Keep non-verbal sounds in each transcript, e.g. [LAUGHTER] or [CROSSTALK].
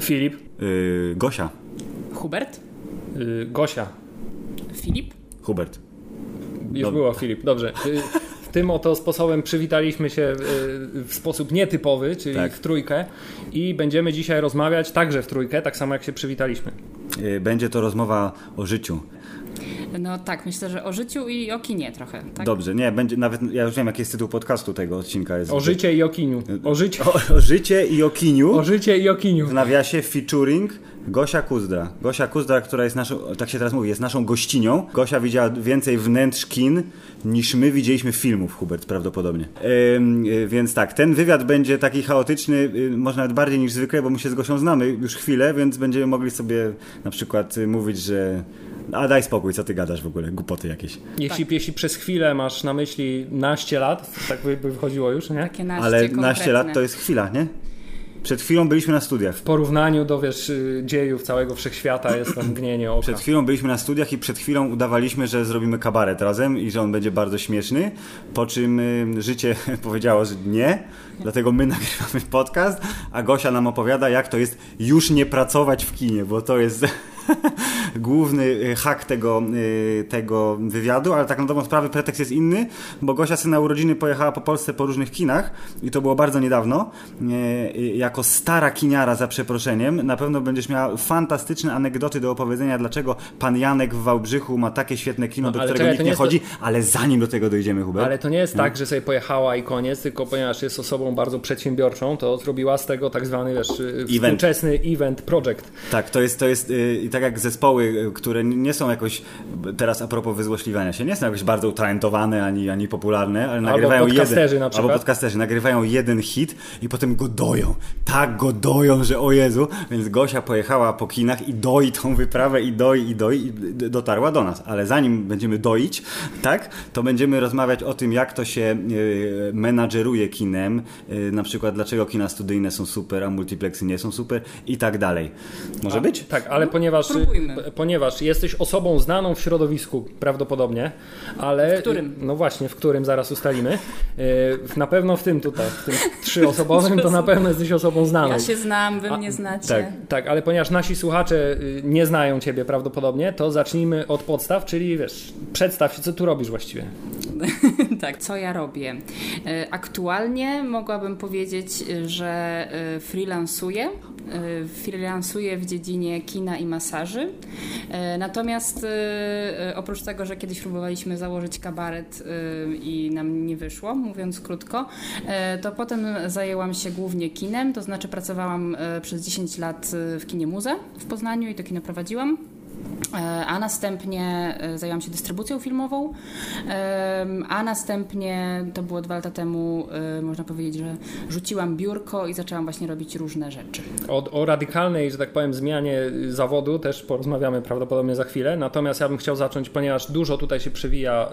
Filip. Yy, Gosia. Hubert? Yy, Gosia. Filip? Hubert. Już Dob- było Filip, dobrze. Yy, Tym oto sposobem przywitaliśmy się yy, w sposób nietypowy, czyli Tak. w trójkę i będziemy dzisiaj rozmawiać także w trójkę, tak samo jak się przywitaliśmy. Yy, Będzie to rozmowa o życiu. No tak, myślę, że o życiu i o kinie trochę. Tak? Dobrze, nie, będzie nawet, ja już wiem jaki jest tytuł podcastu tego odcinka. Jest O życie i o kiniu. O życie, o, o życie i o kiniu. o życie i o kiniu. W nawiasie featuring Gosia Kuzdra. Gosia Kuzdra, która jest naszą, tak się teraz mówi, jest naszą gościnią. Gosia widziała więcej wnętrz kin niż my widzieliśmy filmów, Hubert, prawdopodobnie. Ym, y, więc tak, ten wywiad będzie taki chaotyczny, y, może nawet bardziej niż zwykle, bo my się z Gosią znamy już chwilę, więc będziemy mogli sobie na przykład y, mówić, że a daj spokój, co ty gadasz w ogóle, głupoty jakieś. Jeśli, jeśli przez chwilę masz na myśli naście lat, tak by, by wychodziło już, nie? Takie naście Ale konkretne. naście lat to jest chwila, nie? Przed chwilą byliśmy na studiach. W porównaniu do wiesz, y, dziejów całego wszechświata jest to mgnienie oka. Przed chwilą byliśmy na studiach i przed chwilą udawaliśmy, że zrobimy kabaret razem i że on będzie bardzo śmieszny, po czym y, życie [LAUGHS] powiedziało, że nie, dlatego my [LAUGHS] nagrywamy podcast, a Gosia nam opowiada, jak to jest już nie pracować w kinie, bo to jest [LAUGHS] główny y, hak tego, y, tego wywiadu, ale tak na dobrą sprawę pretekst jest inny, bo Gosia sobie na urodziny pojechała po Polsce po różnych kinach i to było bardzo niedawno. Y, Jako stara kiniara za przeproszeniem, na pewno będziesz miała fantastyczne anegdoty do opowiedzenia, dlaczego pan Janek w Wałbrzychu ma takie świetne kino, No, do którego czekaj, nikt to nie chodzi, ale zanim do tego dojdziemy, Hubert. Ale to nie jest tak, że sobie pojechała i koniec, tylko ponieważ jest osobą bardzo przedsiębiorczą, to zrobiła z tego tak zwany wiesz, współczesny event project. Tak, to jest, to jest tak jak zespoły, y, które nie są jakoś, teraz a propos wyzłośliwania się, nie są jakoś bardzo utalentowane ani, ani popularne, ale nagrywają podcasterzy jeden, na przykład. Albo podcasterzy, nagrywają jeden hit i potem go doją. Tak go doją, że o Jezu. Więc Gosia pojechała po kinach i doi tą wyprawę i doi, i doi i dotarła do nas. Ale zanim będziemy doić, tak, to będziemy rozmawiać o tym, jak to się yy, menadżeruje kinem, yy, na przykład dlaczego kina studyjne są super, a multiplexy nie są super i tak dalej. Może być? Tak, ale ponieważ, próbujmy. p- ponieważ jesteś osobą znaną w środowisku prawdopodobnie, ale... W którym? No właśnie, w którym zaraz ustalimy. Y, Na pewno w tym tutaj, w tym trzyosobowym, to [LAUGHS] na pewno jesteś osobą znaną. Ja się znam, wy A, mnie znacie. tak. Tak, ale ponieważ nasi słuchacze y, nie znają Ciebie prawdopodobnie, to zacznijmy od podstaw, czyli wiesz, przedstaw się, co tu robisz właściwie. [LAUGHS] tak, co ja robię? E, Aktualnie mogłabym powiedzieć, e, że e, freelansuję. E, Freelansuję w dziedzinie kina i masaży. E, Natomiast e, oprócz tego, że kiedyś próbowaliśmy założyć kabaret i nam nie wyszło, mówiąc krótko, to potem zajęłam się głównie kinem, to znaczy pracowałam przez 10 lat w kinie Muze w Poznaniu i to kino prowadziłam. E, A następnie e, zajęłam się dystrybucją filmową, Em, a następnie, to było dwa lata temu, e, można powiedzieć, że rzuciłam biurko i zaczęłam właśnie robić różne rzeczy. O, o radykalnej, że tak powiem, zmianie zawodu też porozmawiamy prawdopodobnie za chwilę. Natomiast ja bym chciał zacząć, ponieważ dużo tutaj się przewija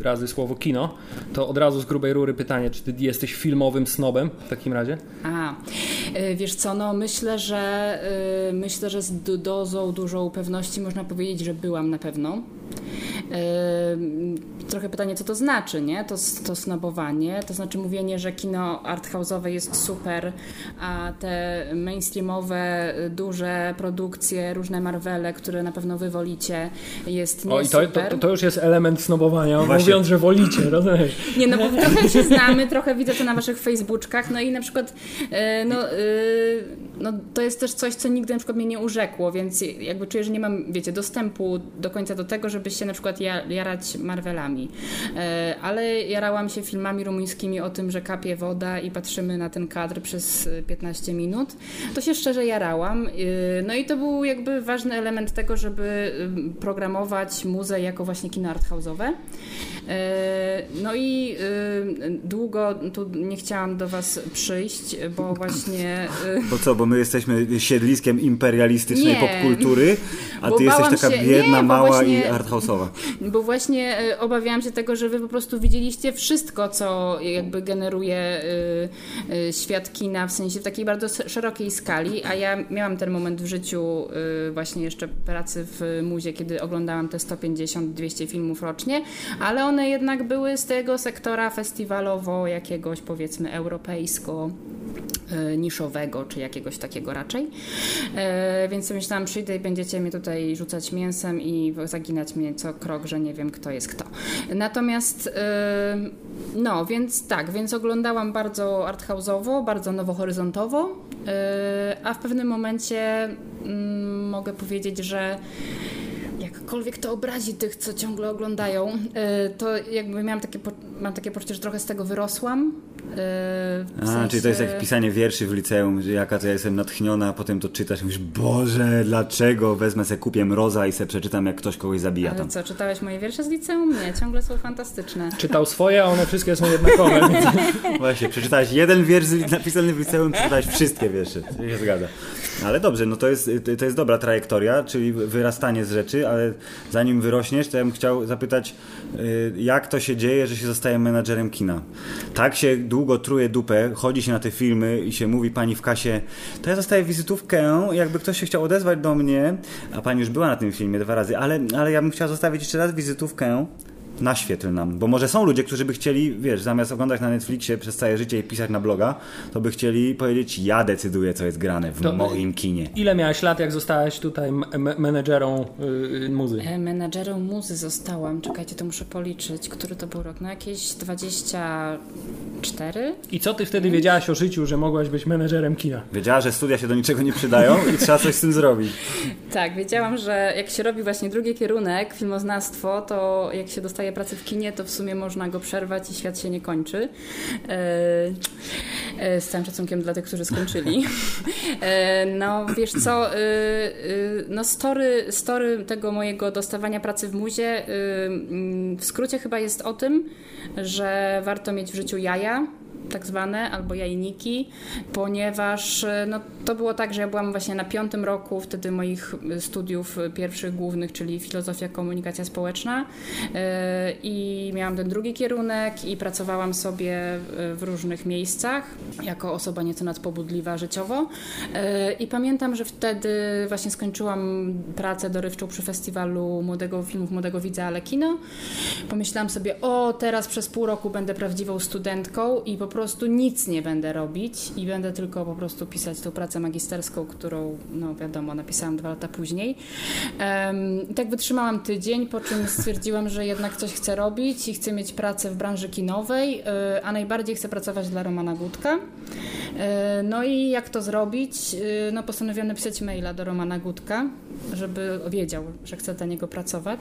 y, razy słowo kino, to od razu z grubej rury pytanie, czy ty jesteś filmowym snobem w takim razie? A, e, wiesz co, no myślę, że e, myślę, że z do- dozą dużą pewności można powiedzieć, że byłam na pewno. E, Trochę pytanie, co to znaczy, nie? To, to snobowanie, to znaczy mówienie, że kino arthouse'owe jest super, a te mainstreamowe, y, duże produkcje, różne Marvele, które na pewno wy wolicie, jest nie O, i to, super. to, to już jest element snobowania, Właśnie. mówiąc, że wolicie, [LAUGHS] rozumiesz? Nie, no bo trochę się znamy, trochę widzę to na waszych facebookach, no i na przykład e, no, e, no, to jest też coś, co nigdy na przykład mnie nie urzekło, więc jakby czuję, że nie mam, wiecie, dostępu do końca do tego, żeby się na przykład ja, jarać Marvelami. E, ale jarałam się filmami rumuńskimi o tym, że kapie woda i patrzymy na ten kadr przez e, 15 minut. To się szczerze jarałam. E, no i to był jakby ważny element tego, żeby e, programować muzę jako właśnie kino arthouse'owe. E, No i długo tu nie chciałam do Was przyjść, bo [LAUGHS] właśnie. Bo co, bo my jesteśmy siedliskiem imperialistycznej Nie. popkultury, A ty jesteś taka się... biedna, nie, mała i arthouse'owa. [LAUGHS] Bo właśnie y, obawiałam się tego, że wy po prostu widzieliście wszystko, co jakby generuje y, y, świat kina, w sensie w takiej bardzo szerokiej skali, a ja miałam ten moment w życiu właśnie jeszcze pracy w muzie, kiedy oglądałam te 150-200 filmów rocznie, ale one jednak były z tego sektora festiwalowo jakiegoś powiedzmy europejsko E, niszowego, czy jakiegoś takiego raczej. E, więc myślałam, przyjdę i będziecie mi tutaj rzucać mięsem i zaginać mnie co krok, że nie wiem kto jest kto. Natomiast e, no, więc tak, więc oglądałam bardzo arthouse'owo, bardzo nowohoryzontowo, a w pewnym momencie mm, mogę powiedzieć, że jakkolwiek to obrazi tych, co ciągle oglądają, to jakby miałam takie, mam takie poczucie, że trochę z tego wyrosłam, Yy, a, sensie... czyli to jest jak pisanie wierszy w liceum, że jaka to ja jestem natchniona, a potem to czytasz i mówisz, Boże, dlaczego? Wezmę sobie, kupię mroza i sobie przeczytam, jak ktoś kogoś zabija Ale tam. co, czytałeś moje wiersze z liceum? Nie, ciągle są fantastyczne. Czytał swoje, a one wszystkie są [LAUGHS] jednakowe. Właśnie, przeczytałeś jeden wiersz napisany w liceum, przeczytałeś wszystkie wiersze. Się zgadza. Ale dobrze, no to jest, to jest dobra trajektoria, czyli wyrastanie z rzeczy, ale zanim wyrośniesz, to ja bym chciał zapytać, y, jak to się dzieje, że się zostaje menadżerem kina? Tak się długo truje dupę, chodzi się na te filmy i się mówi pani w kasie, to ja zostaję wizytówkę, jakby ktoś się chciał odezwać do mnie, a pani już była na tym filmie dwa razy, ale, ale ja bym chciał zostawić jeszcze raz wizytówkę, naświetl nam. Bo może są ludzie, którzy by chcieli, wiesz, zamiast oglądać na Netflixie przez całe życie i pisać na bloga, to by chcieli powiedzieć, ja decyduję, co jest grane w to moim kinie. Ile miałeś lat, jak zostałaś tutaj menedżerą yy, muzy? E, menedżerą muzy zostałam, czekajcie, to muszę policzyć, który to był rok, no jakieś 24. I co ty wtedy wiedziałaś o życiu, że mogłaś być menedżerem kina? Wiedziała, że studia się do niczego nie przydają i trzeba coś z tym zrobić. Tak, wiedziałam, że jak się robi właśnie drugi kierunek, filmoznawstwo, to jak się dostaje pracę w kinie, to w sumie można go przerwać i świat się nie kończy. E, e, z całym szacunkiem dla tych, którzy skończyli. E, no wiesz co, no story, story tego mojego dostawania pracy w muzie w skrócie chyba jest o tym, że warto mieć w życiu jaja, tak zwane, albo jajniki, ponieważ e, no, to było tak, że ja byłam właśnie na piątym roku wtedy moich studiów pierwszych głównych, czyli filozofia, komunikacja społeczna e, i miałam ten drugi kierunek i pracowałam sobie w różnych miejscach jako osoba nieco nadpobudliwa życiowo e, i pamiętam, że wtedy właśnie skończyłam pracę dorywczą przy festiwalu młodego filmów Młodego Widza, ale kino. Pomyślałam sobie, o teraz przez pół roku będę prawdziwą studentką i po prostu nic nie będę robić i będę tylko po prostu pisać tą pracę magisterską, którą, no wiadomo, napisałam dwa lata później. Um, tak wytrzymałam tydzień, po czym stwierdziłam, że jednak coś chcę robić i chcę mieć pracę w branży kinowej, e, a najbardziej chcę pracować dla Romana Gutka. E, no i jak to zrobić? E, no postanowiłam napisać maila do Romana Gutka, żeby wiedział, że chcę dla niego pracować.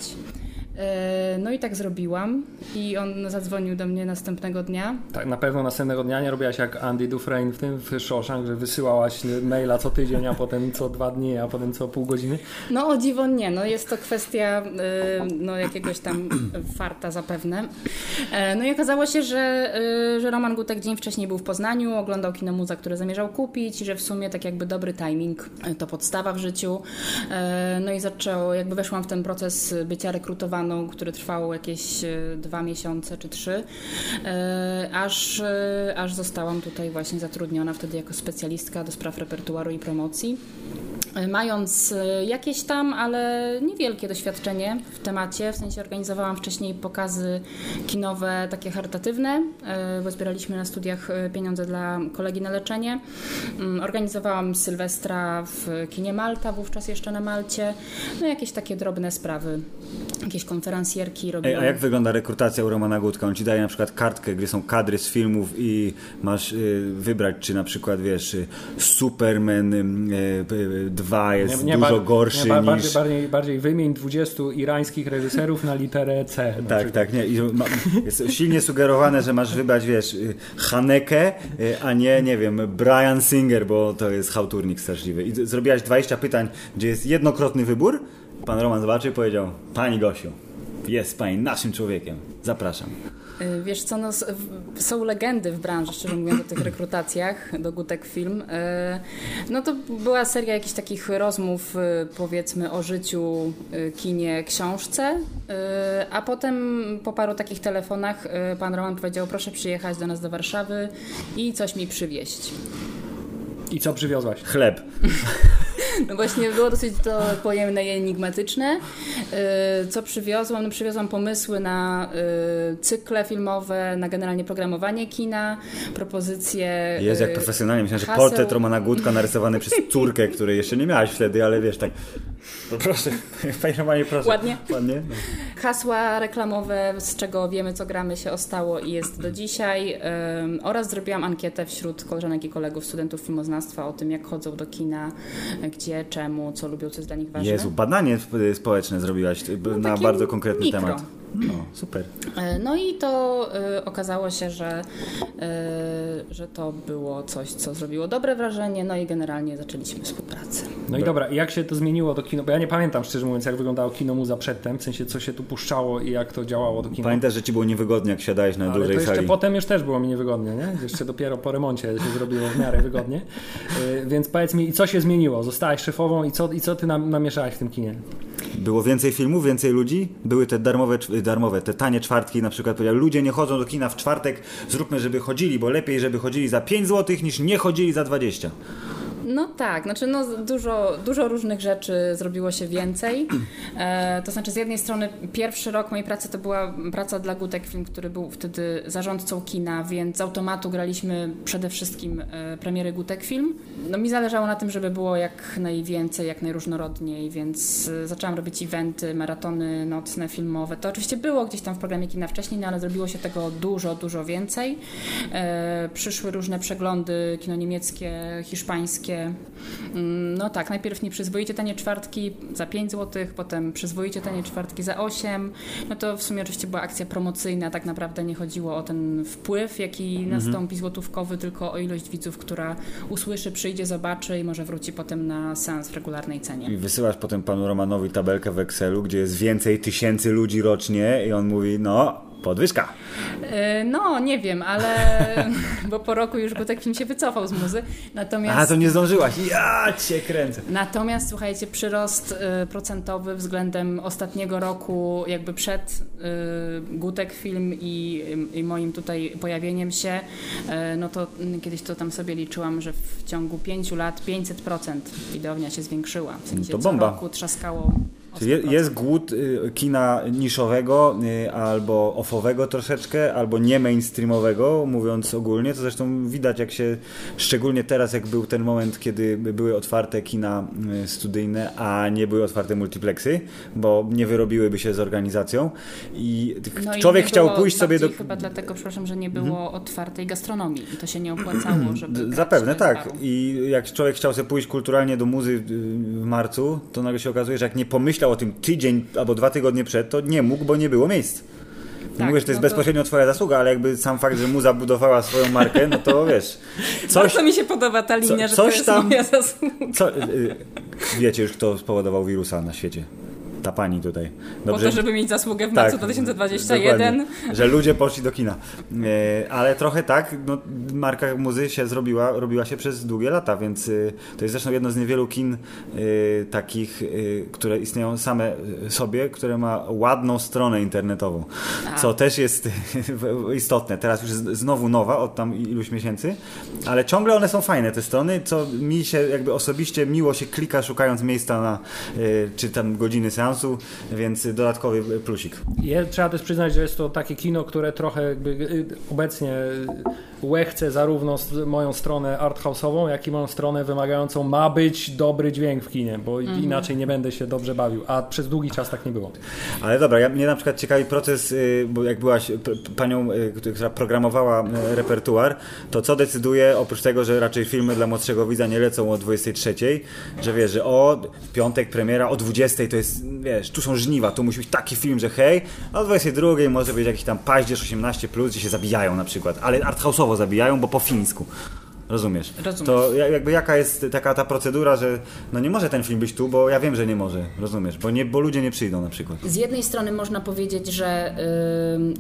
E, no i tak zrobiłam i on zadzwonił do mnie następnego dnia. Tak, na pewno następnego dnia nie robiłaś jak Andy Dufresne w tym w Shawshank, że wysyłałaś maila co tydzień, a [LAUGHS] potem co dwa dni, a potem co pół godziny? No o dziwo nie, no jest to kwestia y, no, jakiegoś tam farta zapewne. E, no i okazało się, że, że Roman Gutek dzień wcześniej był w Poznaniu, oglądał kino muza, które zamierzał kupić i że w sumie tak jakby dobry timing to podstawa w życiu. E, no i zaczęło, jakby weszłam w ten proces bycia rekrutowaną który trwał jakieś e, dwa miesiące czy trzy, e, aż, e, aż zostałam tutaj właśnie zatrudniona wtedy jako specjalistka do spraw repertuaru i promocji. Mając jakieś tam, ale niewielkie doświadczenie w temacie, w sensie organizowałam wcześniej pokazy kinowe takie charytatywne, bo zbieraliśmy na studiach pieniądze dla kolegi na leczenie. Mm, organizowałam Sylwestra w kinie Malta, wówczas jeszcze na Malcie, no jakieś takie drobne sprawy, jakieś konferencjerki robią. a jak wygląda rekrutacja u Romana Gutka? On ci daje na przykład kartkę, gdzie są kadry z filmów i masz y, wybrać, czy na przykład wiesz, y, Superman y, 2 jest nie, nie, dużo gorszy nie, niż... Bardziej, bardziej, bardziej wymień 20 irańskich reżyserów na literę C. Tak, tak, nie. I ma, jest silnie sugerowane, że masz wybrać, wiesz, y, Haneke, y, a nie, nie wiem, Brian Singer, bo to jest hałturnik straszliwy. I zrobiłaś 20 pytań, gdzie jest jednokrotny wybór, Pan Roman zobaczył i powiedział: Pani Gosiu, jest pani naszym człowiekiem. Zapraszam. Y, wiesz co, no, są legendy w branży, szczerze mówiąc, o tych [CLEARS THROAT] rekrutacjach do Gutek Film. Y, no to była seria jakichś takich rozmów, y, powiedzmy, o życiu, kinie, książce, a potem po paru takich telefonach pan Roman powiedział, proszę przyjechać do nas do Warszawy i coś mi przywieźć. I co przywiozłaś? Chleb. [LAUGHS] No właśnie było dosyć to pojemne i enigmatyczne. Y, co przywiozłam? No przywiozłam pomysły na y, cykle filmowe, na generalnie programowanie kina, propozycje. Jest jak y, profesjonalnie. Myślałem, że portret Romana Gutka narysowany przez [LAUGHS] córkę, której jeszcze nie miałaś wtedy, ale wiesz, tak. No proszę, [LAUGHS] Romanie, proszę. Ładnie. Ładnie. No. Hasła reklamowe, z czego wiemy, co gramy, się ostało i jest do dzisiaj. oraz zrobiłam ankietę wśród koleżanek i kolegów, studentów filmoznawstwa o tym, jak chodzą do kina, gdzie, czemu, co lubią, co jest dla nich ważne. Jezu, badanie społeczne zrobiłaś no, na bardzo konkretny mikro. temat. No, super. E, no i to y, okazało się, że, y, że to było coś, co zrobiło dobre wrażenie, no i generalnie zaczęliśmy współpracę. No i dobra, jak się to zmieniło do kino? Bo ja nie pamiętam, szczerze mówiąc, jak wyglądało kino muza przedtem, w sensie co się tu puszczało i jak to działało to kino. Pamiętasz, że ci było niewygodnie, jak siadałeś na Ale dużej to jeszcze sali. potem już też było mi niewygodnie, nie? Jeszcze dopiero po remoncie się zrobiło w miarę wygodnie. Y, więc powiedz mi, co się zmieniło? Zostałaś szefową i co, i co ty nam, namieszałaś w tym kinie? Było więcej filmów, więcej ludzi, były te darmowe, darmowe te tanie czwartki na przykład. Ludzie nie chodzą do kina w czwartek, zróbmy, żeby chodzili, bo lepiej, żeby chodzili za 5 zł niż nie chodzili za 20. No tak, znaczy no dużo, dużo różnych rzeczy zrobiło się więcej. E, to znaczy z jednej strony pierwszy rok mojej pracy to była praca dla Gutek Film, który był wtedy zarządcą kina, więc z automatu graliśmy przede wszystkim e, premiery Gutek Film. No mi zależało na tym, żeby było jak najwięcej, jak najróżnorodniej, więc e, zaczęłam robić eventy, maratony nocne, filmowe. To oczywiście było gdzieś tam w programie kina wcześniej, no ale zrobiło się tego dużo, dużo więcej. E, przyszły różne przeglądy, kino niemieckie, hiszpańskie, no tak, najpierw nieprzyzwoicie tanie czwartki za 5 zł, potem przyzwoicie tanie czwartki za 8. No to w sumie oczywiście była akcja promocyjna, tak naprawdę nie chodziło o ten wpływ, jaki mhm. nastąpi złotówkowy, tylko o ilość widzów, która usłyszy, przyjdzie, zobaczy i może wróci potem na seans w regularnej cenie. I wysyłasz potem panu Romanowi tabelkę w Excelu, gdzie jest więcej tysięcy ludzi rocznie i on mówi, no Podwyżka. E, no, nie wiem, ale [LAUGHS] bo po roku już Gutek Film się wycofał z muzy. Natomiast... A, to nie zdążyłaś. Ja cię kręcę. Natomiast słuchajcie, przyrost e, procentowy względem ostatniego roku, jakby przed e, Gutek Film i, i moim tutaj pojawieniem się, no to kiedyś to tam sobie liczyłam, że w ciągu pięciu lat 500% widownia się zwiększyła. W sensie to bomba. co roku trzaskało Czyli jest głód y, kina niszowego y, albo offowego troszeczkę, albo nie mainstreamowego, mówiąc ogólnie, to zresztą widać jak się, szczególnie teraz jak był ten moment, kiedy były otwarte kina y, studyjne, a nie były otwarte multiplexy, bo nie wyrobiłyby się z organizacją. I no człowiek i chciał pójść sobie do... chyba dlatego, przepraszam, że nie było mhm. otwartej gastronomii i to się nie opłacało, żeby... Zapewne tak. i jak człowiek chciał sobie pójść kulturalnie do muzy w marcu, to nagle się okazuje, że jak nie pomyślał pomyślał o tym tydzień albo dwa tygodnie przed, to nie mógł, bo nie było miejsc. Nie tak, mówię, że to jest no bezpośrednio to... twoja zasługa, ale jakby sam fakt, że mu zabudowała swoją markę, no to wiesz. [LAUGHS] Coś, Bardzo mi się podoba ta linia, co, że to jest tam, moja zasługa. Co, y, wiecie już, kto spowodował wirusa na świecie ta pani tutaj. Dobrze? Po to, żeby mieć zasługę w marcu tak, 2021. Że ludzie poszli do kina. E, ale trochę tak, no, marka muzy się zrobiła, robiła się przez długie lata, więc y, to jest zresztą jedno z niewielu kin y, takich, y, które istnieją same sobie, które ma ładną stronę internetową. A. Co też jest [LAUGHS] istotne. Teraz już jest znowu nowa od tam iluś miesięcy, ale ciągle one są fajne, te strony, co mi się jakby osobiście miło się klika szukając miejsca na czy tam godziny seansu więc dodatkowy plusik. Je, trzeba też przyznać, że jest to takie kino, które trochę y, obecnie łechce zarówno moją stronę arthouse'ową, jak i moją stronę wymagającą ma być dobry dźwięk w kinie, bo mhm. inaczej nie będę się dobrze bawił, a przez długi czas tak nie było. Ale dobra, ja, mnie na przykład ciekawi proces, y, bo jak byłaś panią, y, która programowała repertuar, to co decyduje, oprócz tego, że raczej filmy dla młodszego widza nie lecą o 23, że wiesz, że o piątek premiera, o 20 to jest wiesz, tu są żniwa, tu musi być taki film, że hej, a o 22 może być jakiś tam paździerz 18+, plus, gdzie się zabijają na przykład, ale arthouse'owo zabijają, bo po fińsku. Rozumiesz? Rozumiesz. To ja- jakby jaka jest taka ta procedura, że no nie może ten film być tu, bo ja wiem, że nie może. Rozumiesz? Bo, nie, bo ludzie nie przyjdą na przykład. Z jednej strony można powiedzieć, że,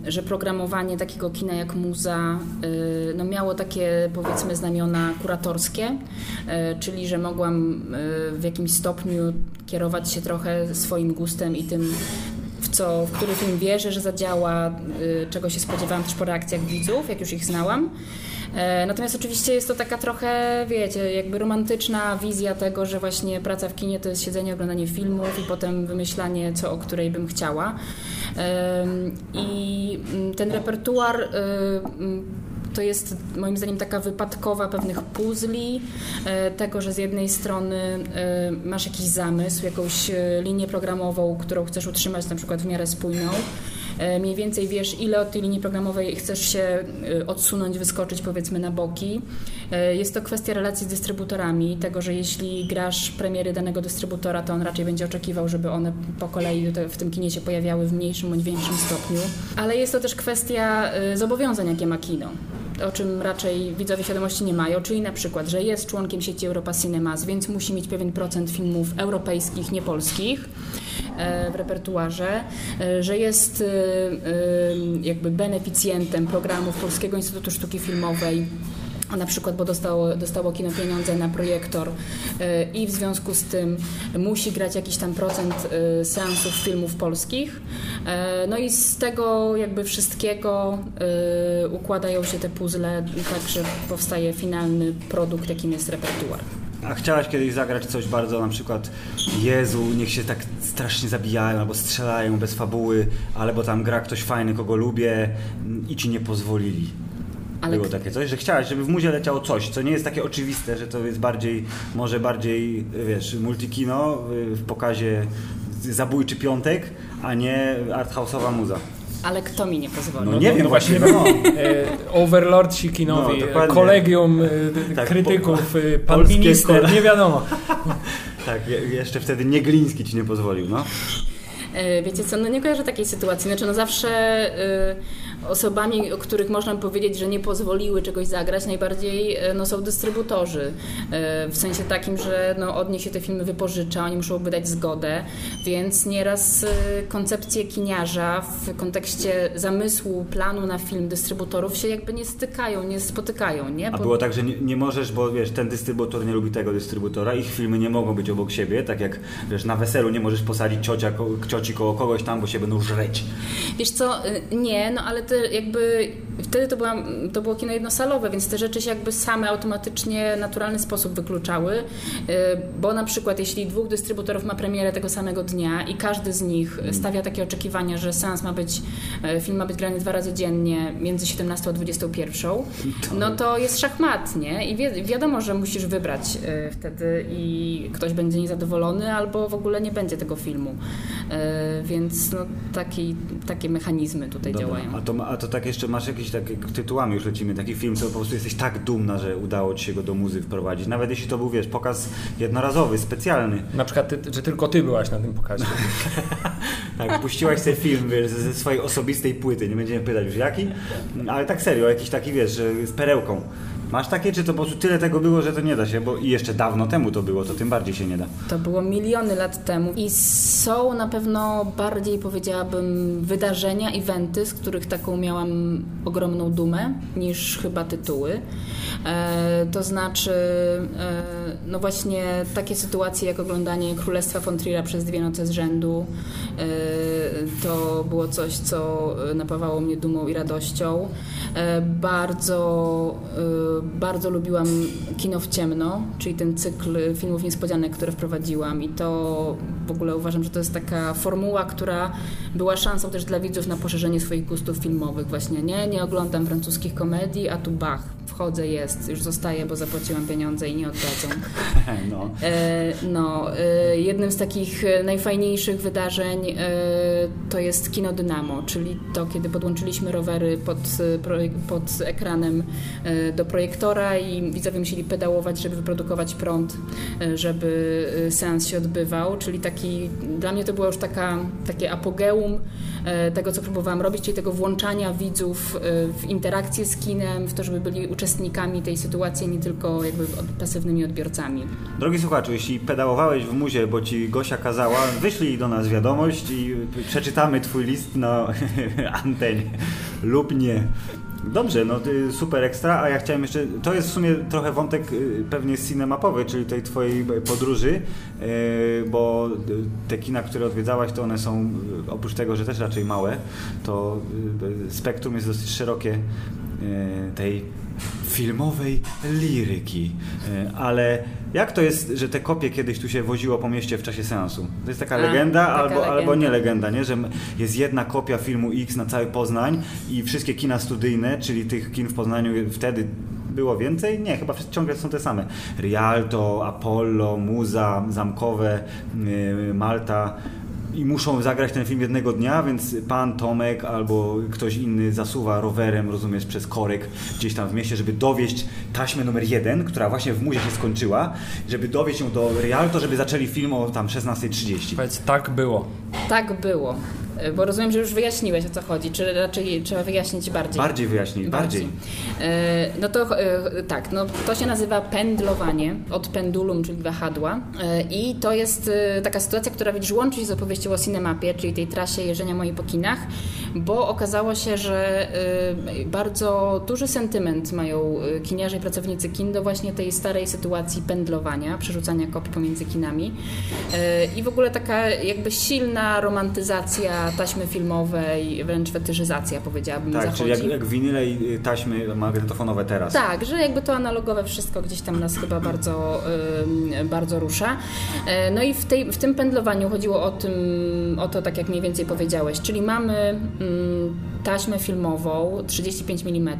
y, że programowanie takiego kina jak muza y, no miało takie powiedzmy znamiona kuratorskie, y, czyli że mogłam y, w jakimś stopniu kierować się trochę swoim gustem i tym, co, w który film wierzę, że zadziała, y, czego się spodziewałam też po reakcjach widzów, jak już ich znałam. E, Natomiast oczywiście jest to taka trochę, wiecie, jakby romantyczna wizja tego, że właśnie praca w kinie to jest siedzenie, oglądanie filmów i potem wymyślanie, co o której bym chciała. Em, I mm, ten repertuar y, mm, to jest moim zdaniem taka wypadkowa pewnych puzli, e, tego, że z jednej strony e, masz jakiś zamysł, jakąś e, linię programową, którą chcesz utrzymać na przykład w miarę spójną. E, Mniej więcej wiesz, ile od tej linii programowej chcesz się e, odsunąć, wyskoczyć powiedzmy na boki. E, Jest to kwestia relacji z dystrybutorami, tego, że jeśli grasz premiery danego dystrybutora, to on raczej będzie oczekiwał, żeby one po kolei w tym kinie się pojawiały w mniejszym bądź większym stopniu. Ale jest to też kwestia zobowiązań, jakie ma kino o czym raczej widzowie świadomości nie mają, czyli na przykład, że jest członkiem sieci Europa Cinemas, więc musi mieć pewien procent filmów europejskich, nie polskich w repertuarze, e, że jest e, e, jakby beneficjentem programów Polskiego Instytutu Sztuki Filmowej na przykład, bo dostało, dostało kino pieniądze na projektor e, i w związku z tym musi grać jakiś tam procent e, seansów filmów polskich. E, No i z tego jakby wszystkiego e, układają się te puzzle, tak że powstaje finalny produkt, jakim jest repertuar. A chciałaś kiedyś zagrać coś bardzo na przykład Jezu, niech się tak strasznie zabijają albo strzelają bez fabuły, albo tam gra ktoś fajny, kogo lubię mm, i ci nie pozwolili. Ale Było takie coś, że chciałaś, żeby w muzie leciało coś, co nie jest takie oczywiste, że to jest bardziej, może bardziej, wiesz, multikino y, w pokazie zabójczy piątek, a nie arthouse'owa muza. Ale kto mi nie pozwoli? No nie wiem, właśnie no. E, Overlordsi kinowi, No, kolegium e, Tak, krytyków, e, pan polskie minister, nie wiadomo. Tak, je- jeszcze wtedy nie Gliński ci nie pozwolił, no. Wiecie co, no nie kojarzę takiej sytuacji. Znaczy, no zawsze e, osobami, o których można powiedzieć, że nie pozwoliły czegoś zagrać, najbardziej e, no, są dystrybutorzy. E, W sensie takim, że no, od nich się te filmy wypożycza, oni muszą wydać zgodę, więc nieraz e, koncepcje kiniarza w kontekście zamysłu, planu na film dystrybutorów się jakby nie stykają, nie spotykają, nie? A Bo- było tak, że nie, nie możesz, bo wiesz, ten dystrybutor nie lubi tego dystrybutora, ich filmy nie mogą być obok siebie, tak jak wiesz, na weselu nie możesz posadzić ciocia, ko, cioci koło kogoś tam, bo się będą żreć. Wiesz co, y, nie, no ale te jakby wtedy to, była, to było kino jednosalowe, więc te rzeczy się jakby same automatycznie w naturalny sposób wykluczały, y, bo na przykład jeśli dwóch dystrybutorów ma premierę tego samego dnia i każdy z nich stawia takie oczekiwania, że seans ma być, y, film ma być grany dwa razy dziennie między 17 a 21, no to jest szachmat, nie? I wi- wiadomo, że musisz wybrać y, wtedy i ktoś będzie niezadowolony albo w ogóle nie będzie tego filmu. Y, Więc no, taki, takie mechanizmy tutaj Dobra, działają. A to, tak jeszcze masz jakieś takie tytułami już lecimy, taki film, co po prostu jesteś tak dumna, że udało ci się go do muzy wprowadzić. Nawet jeśli to był, wiesz, pokaz jednorazowy, specjalny. Na przykład, ty, że tylko ty byłaś na tym pokazie. [LAUGHS] Tak, puściłaś sobie film, wiesz, ze ze swojej osobistej płyty, nie będziemy pytać już jaki, ale tak serio, jakiś taki, wiesz, z perełką. Masz takie, czy to po prostu tyle tego było, że to nie da się, bo i jeszcze dawno temu to było, to tym bardziej się nie da. To było miliony lat temu i są na pewno bardziej powiedziałabym wydarzenia, eventy, z których taką miałam ogromną dumę niż chyba tytuły. E, to znaczy, e, no właśnie takie sytuacje jak oglądanie Królestwa von przez dwie noce z rzędu, e, to było coś, co napawało mnie dumą i radością. Bardzo, bardzo lubiłam kino w ciemno, czyli ten cykl filmów niespodzianek, które wprowadziłam i to w ogóle uważam, że to jest taka formuła, która była szansą też dla widzów na poszerzenie swoich gustów filmowych. Właśnie nie, nie oglądam francuskich komedii, a tu bach, wchodzę, jest, już zostaję, bo zapłaciłam pieniądze i nie oddadzą. [LAUGHS] No. E, No, e, jednym z takich e, najfajniejszych wydarzeń to jest Kino Dynamo, czyli to, kiedy podłączyliśmy rowery pod, pod ekranem do projektora i widzowie musieli pedałować, żeby wyprodukować prąd, żeby seans się odbywał, czyli taki, dla mnie to było już taka, takie apogeum tego, co próbowałam robić, czyli tego włączania widzów w interakcję z kinem, w to, żeby byli uczestnikami tej sytuacji, nie tylko jakby pasywnymi odbiorcami. Drogi słuchaczu, jeśli pedałowałeś w muzie, bo ci Gosia kazała, wyślij do nas wiadomość i przeczytamy twój list na [LAUGHS] antenie lub nie. Dobrze, no super ekstra, a ja chciałem jeszcze, to jest w sumie trochę wątek y, pewnie cinemapowy, czyli tej twojej podróży, y, bo te kina, które odwiedzałaś, to one są, y, oprócz tego, że też raczej małe, to spektrum jest dosyć szerokie tej filmowej liryki. Ale jak to jest, że te kopie kiedyś tu się woziło po mieście w czasie seansu? To jest taka A, legenda, taka albo, legenda. albo nie legenda, nie? że jest jedna kopia filmu X na cały Poznań i wszystkie kina studyjne, czyli tych kin w Poznaniu wtedy było więcej? Nie, chyba ciągle są te same. Rialto, Apollo, Muza, Zamkowe, yy, Malta i muszą zagrać ten film jednego dnia, więc pan Tomek albo ktoś inny zasuwa rowerem, rozumiesz, przez korek gdzieś tam w mieście, żeby dowieść taśmę numer jeden, która właśnie w muzie się skończyła, żeby dowieść ją do Rialto, żeby zaczęli film o tam 16.30. Powiedz, tak było. Tak było. E, bo rozumiem, że już wyjaśniłeś o co chodzi, czy raczej trzeba wyjaśnić bardziej? Bardziej wyjaśnić, bardziej. bardziej. No to e, tak, no to się nazywa pendlowanie od pendulum, czyli wahadła e, i to jest taka sytuacja, która widzisz łączy się z opowieścią o Cinemapie, czyli tej trasie jeżdżenia mojej po kinach, bo okazało się, że bardzo duży sentyment mają kiniarze i pracownicy kin do właśnie tej starej sytuacji pendlowania, przerzucania kopii pomiędzy kinami i w ogóle taka jakby silna romantyzacja taśmy filmowe i wręcz fetyszyzacja, powiedziałabym, Tak, zachodzi. czyli jak, jak winyle i taśmy magnetofonowe teraz. Tak, że jakby to analogowe wszystko gdzieś tam nas chyba bardzo, bardzo rusza. Yy, no i w, tej, w tym pędlowaniu chodziło o, tym, o to, tak jak mniej więcej powiedziałeś, czyli mamy taśmę filmową 35 mm,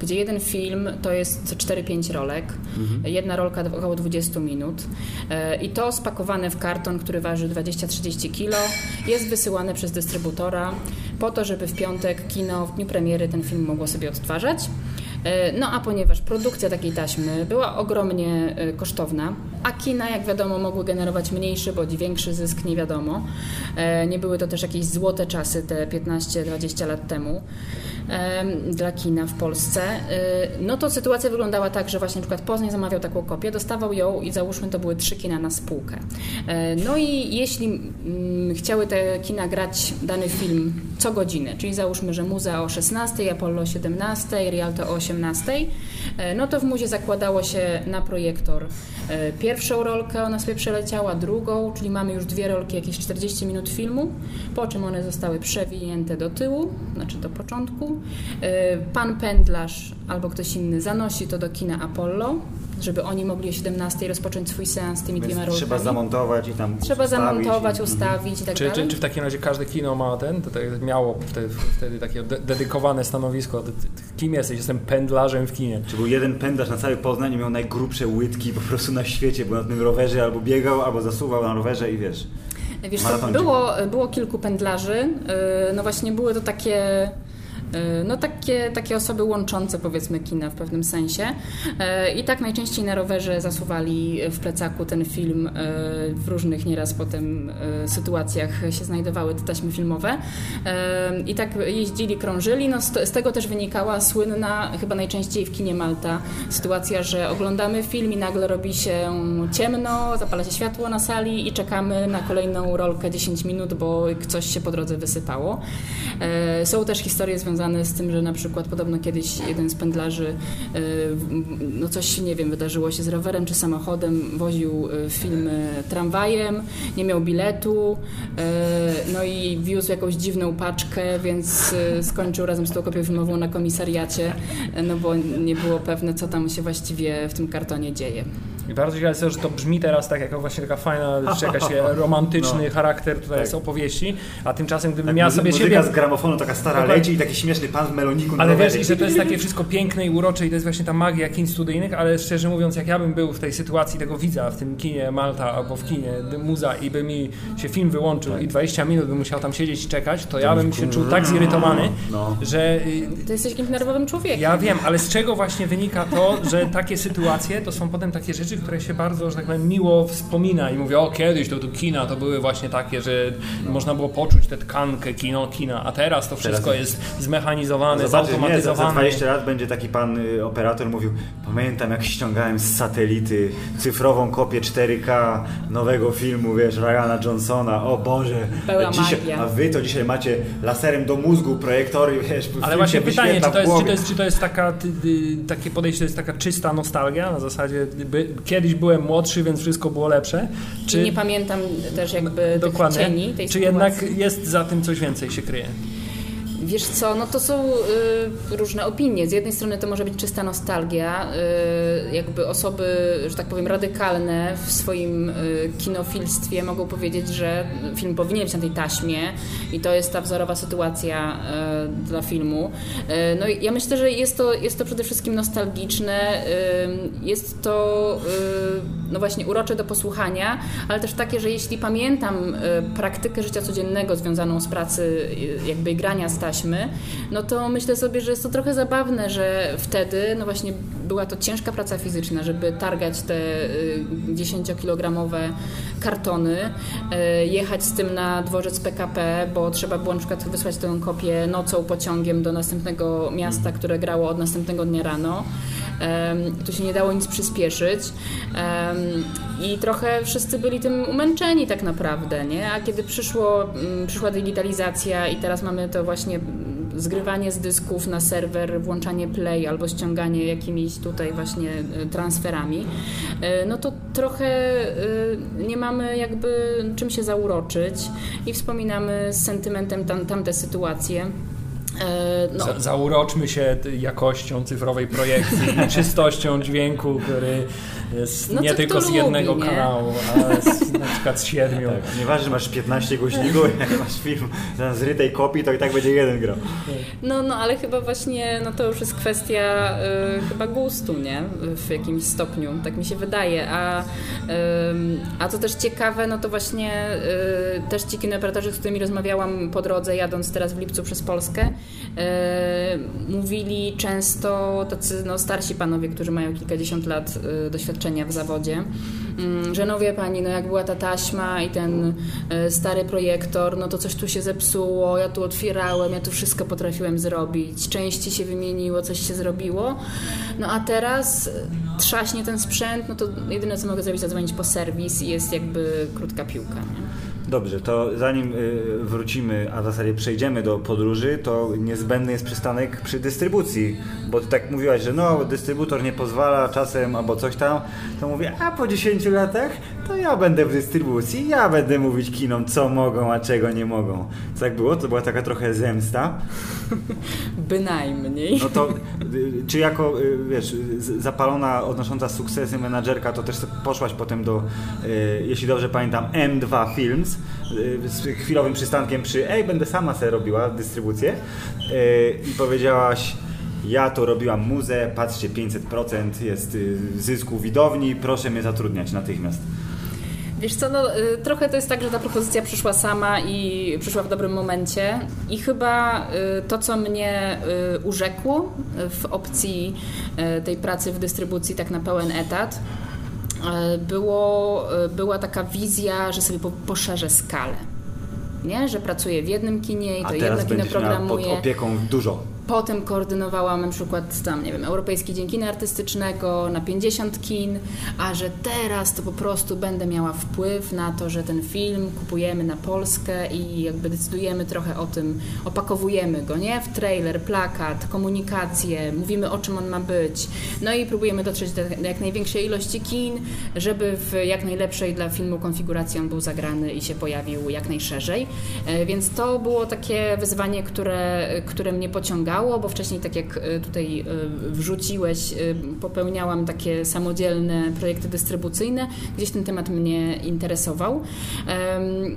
gdzie jeden film to jest 4-5 rolek, mhm. jedna rolka około 20 minut y, i to spakowane w karton, który waży 20-30 kg, jest wysyłane przez dystrybutora po to, żeby w piątek kino w dniu premiery ten film mogło sobie odtwarzać. E, no a ponieważ produkcja takiej taśmy była ogromnie e, kosztowna, a kina, jak wiadomo, mogły generować mniejszy bądź większy zysk, nie wiadomo. E, nie były to też jakieś złote czasy te 15-20 lat temu dla kina w Polsce, no to sytuacja wyglądała tak, że właśnie na przykład Poznań zamawiał taką kopię, dostawał ją i załóżmy to były trzy kina na spółkę. No i jeśli mm, chciały te kina grać dany film co godzinę, czyli załóżmy, że Muza o 16, Apollo o 17, Rialto o 18, no to w Muzie zakładało się na projektor pierwszą rolkę, ona sobie przeleciała, drugą, czyli mamy już dwie rolki, jakieś 40 minut filmu, po czym one zostały przewinięte do tyłu, znaczy do początku, E, pan Pendlarz albo ktoś inny zanosi to do kina Apollo, żeby oni mogli o 17 rozpocząć swój seans z tymi dwiema rolkami. Trzeba zamontować i tam Trzeba ustawić zamontować, i... ustawić i tak czy, dalej. Czy, czy, w takim razie każde kino ma ten, to, tak miało wtedy, wtedy takie de dedykowane stanowisko, kim jesteś? Jestem pendlarzem w kinie. Czy był jeden pendlarz na cały Poznań i miał najgrubsze łydki po prostu na świecie, bo na tym rowerze albo biegał, albo zasuwał na rowerze i wiesz... Wiesz co, było, było kilku pendlarzy, y, no właśnie były to takie no takie, takie osoby łączące powiedzmy kina w pewnym sensie. E, i tak najczęściej na rowerze zasuwali w plecaku ten film e, w różnych nieraz potem sytuacjach się znajdowały te taśmy filmowe. I tak jeździli, krążyli, no z tego też wynikała słynna chyba najczęściej w kinie Malta sytuacja, że oglądamy film i nagle robi się ciemno, zapala się światło na sali i czekamy na kolejną rolkę 10 minut, bo coś się po drodze wysypało. Są też historie związane związane z tym, że na przykład podobno kiedyś jeden z pendlarzy, e, no coś, nie wiem, wydarzyło się z rowerem czy samochodem, woził e, filmy tramwajem, nie miał biletu, e, no i wiózł jakąś dziwną paczkę, więc skończył razem z tą kopią filmową na komisariacie, no bo nie było pewne, co tam się właściwie w tym kartonie dzieje. I bardzo ciekawe jest że to brzmi teraz tak jako właśnie taka fajna, czy [LAUGHS] jakaś romantyczny no. charakter tutaj tak. jest opowieści, a tymczasem gdybym tak, miał sobie muzyka siebie... z gramofonu taka stara leci i taki śmieszny pan w meloniku Ale wiesz, i że to jest takie wszystko piękne i urocze i to jest właśnie ta magia kin studyjnych, ale szczerze mówiąc, jak ja bym był w tej sytuacji tego widza w tym kinie Malta albo w kinie Muza i by mi się film wyłączył tak. i 20 minut bym musiał tam siedzieć i czekać, to, to ja bym się czuł tak zirytowany, no. że... Ty jesteś jakimś nerwowym człowiekiem. Ja wiem, ale z czego właśnie wynika to, że takie sytuacje to są potem takie rzeczy, rzeczy, które się bardzo, że tak powiem, miło wspomina i mówię, o kiedyś to tu kina to były właśnie takie, że można było poczuć tę tkankę kino, kina, a teraz to wszystko teraz jest zmechanizowane, Zobaczysz, zautomatyzowane. Nie, za, za 20 lat będzie taki pan y, operator mówił, pamiętam jak ściągałem z satelity cyfrową kopię 4K nowego filmu, wiesz, Ryana Johnsona, o Boże, dzisiaj, a wy to dzisiaj macie laserem do mózgu projektory, wiesz, Ale właśnie pytanie, czy to, jest, czy, to jest, czy to jest taka, ty, ty, takie podejście, to jest taka czysta nostalgia, na zasadzie by, kiedyś byłem młodszy, więc wszystko było lepsze. Czy I nie pamiętam też jakby Dokładnie. tych cieni tej Czy sytuacji. jednak jest za tym coś więcej się kryje? Wiesz co, no to są y, różne opinie. Z jednej strony to może być czysta nostalgia, y, jakby osoby, że tak powiem, radykalne w swoim y, kinofilstwie mogą powiedzieć, że film powinien być na tej taśmie i to jest ta wzorowa sytuacja y, dla filmu. Y, no i ja myślę, że jest to, jest to przede wszystkim nostalgiczne, y, jest to no właśnie urocze do posłuchania, ale też takie, że jeśli pamiętam praktykę życia codziennego związaną z pracy, jakby grania z taśmy, no to myślę sobie, że jest to trochę zabawne, że wtedy, no właśnie była to ciężka praca fizyczna, żeby targać te 10-kilogramowe y, kartony, y, jechać z tym na dworzec PKP, bo trzeba było na przykład wysłać tę kopię nocą pociągiem do następnego miasta, mhm. które grało od następnego dnia rano. Tu się nie dało nic przyspieszyć i trochę wszyscy byli tym umęczeni tak naprawdę, nie? A kiedy przyszło, mm, przyszła digitalizacja i teraz mamy to właśnie zgrywanie z dysków na serwer, włączanie play albo ściąganie jakimiś tutaj właśnie e, transferami, e, no to trochę e, nie mamy jakby czym się zauroczyć i wspominamy z sentymentem tam, tamte sytuacje. No. Za, zauroczmy się jakością cyfrowej projekcji, [LAUGHS] czystością dźwięku, który jest no nie tylko z jednego lubi, kanału, ale z, na przykład z siedmiu. Tak, nieważne, że masz 15 głośników, jak masz film z rytej kopii, to i tak będzie jeden grał. No, no, ale chyba właśnie no to już jest kwestia y, chyba gustu, nie? W jakimś stopniu, tak mi się wydaje. A, y, a co też ciekawe, no to właśnie y, też ci kinooperatorzy, z którymi rozmawiałam po drodze, jadąc teraz w lipcu przez Polskę, mówili często tacy no, starsi panowie, którzy mają kilkadziesiąt lat y, doświadczenia w zawodzie, mm, że no wie pani, no jak była ta taśma i ten e, stary projektor, no to coś tu się zepsuło, ja tu otwierałem, ja tu wszystko potrafiłem zrobić, części się wymieniło, coś się zrobiło, no a teraz trzaśnie ten sprzęt, no to jedyne co mogę zrobić, zadzwonić po serwis i jest jakby krótka piłka. Nie? Dobrze, to zanim y, wrócimy, a w zasadzie przejdziemy do podróży, to niezbędny jest przystanek przy dystrybucji, bo ty tak mówiłaś, że no, dystrybutor nie pozwala czasem albo coś tam, to mówię, a po 10 latach to ja będę w dystrybucji, ja będę mówić kinom, co mogą, a czego nie mogą. Co tak było? To była taka trochę zemsta. [LAUGHS] Bynajmniej. No to, y, czy jako, y, wiesz, zapalona, odnosząca sukcesy menadżerka, to też poszłaś potem do, jeśli dobrze pamiętam, M2 Films, Y, z chwilowym przystankiem przy ej, będę sama sobie robiła dystrybucję y, i powiedziałaś ja to robiłam muzę, patrzcie 500% jest y, zysku widowni, proszę mnie zatrudniać natychmiast. Wiesz co, no, trochę to jest tak, że ta propozycja przyszła sama i przyszła w dobrym momencie i chyba to, co mnie urzekło w opcji tej pracy w dystrybucji tak na pełen etat, było, była taka wizja, że sobie poszerzę skalę. Nie? Że pracuję w jednym kinie i to jedno kino programuje. pod opieką dużo. Potem koordynowałam na przykład tam, nie wiem, Europejski Dzień Kina Artystycznego na 50 kin, a że teraz to po prostu będę miała wpływ na to, że ten film kupujemy na Polskę i jakby decydujemy trochę o tym, opakowujemy go, nie? W trailer, plakat, komunikację, mówimy o czym on ma być. No i próbujemy dotrzeć do jak największej ilości kin, żeby w jak najlepszej dla filmu konfiguracji on był zagrany i się pojawił jak najszerzej. E, więc to było takie wyzwanie, które, które mnie pociągało bo wcześniej, tak jak e, tutaj e, wrzuciłeś, e, popełniałam takie samodzielne projekty dystrybucyjne, gdzieś ten temat mnie interesował.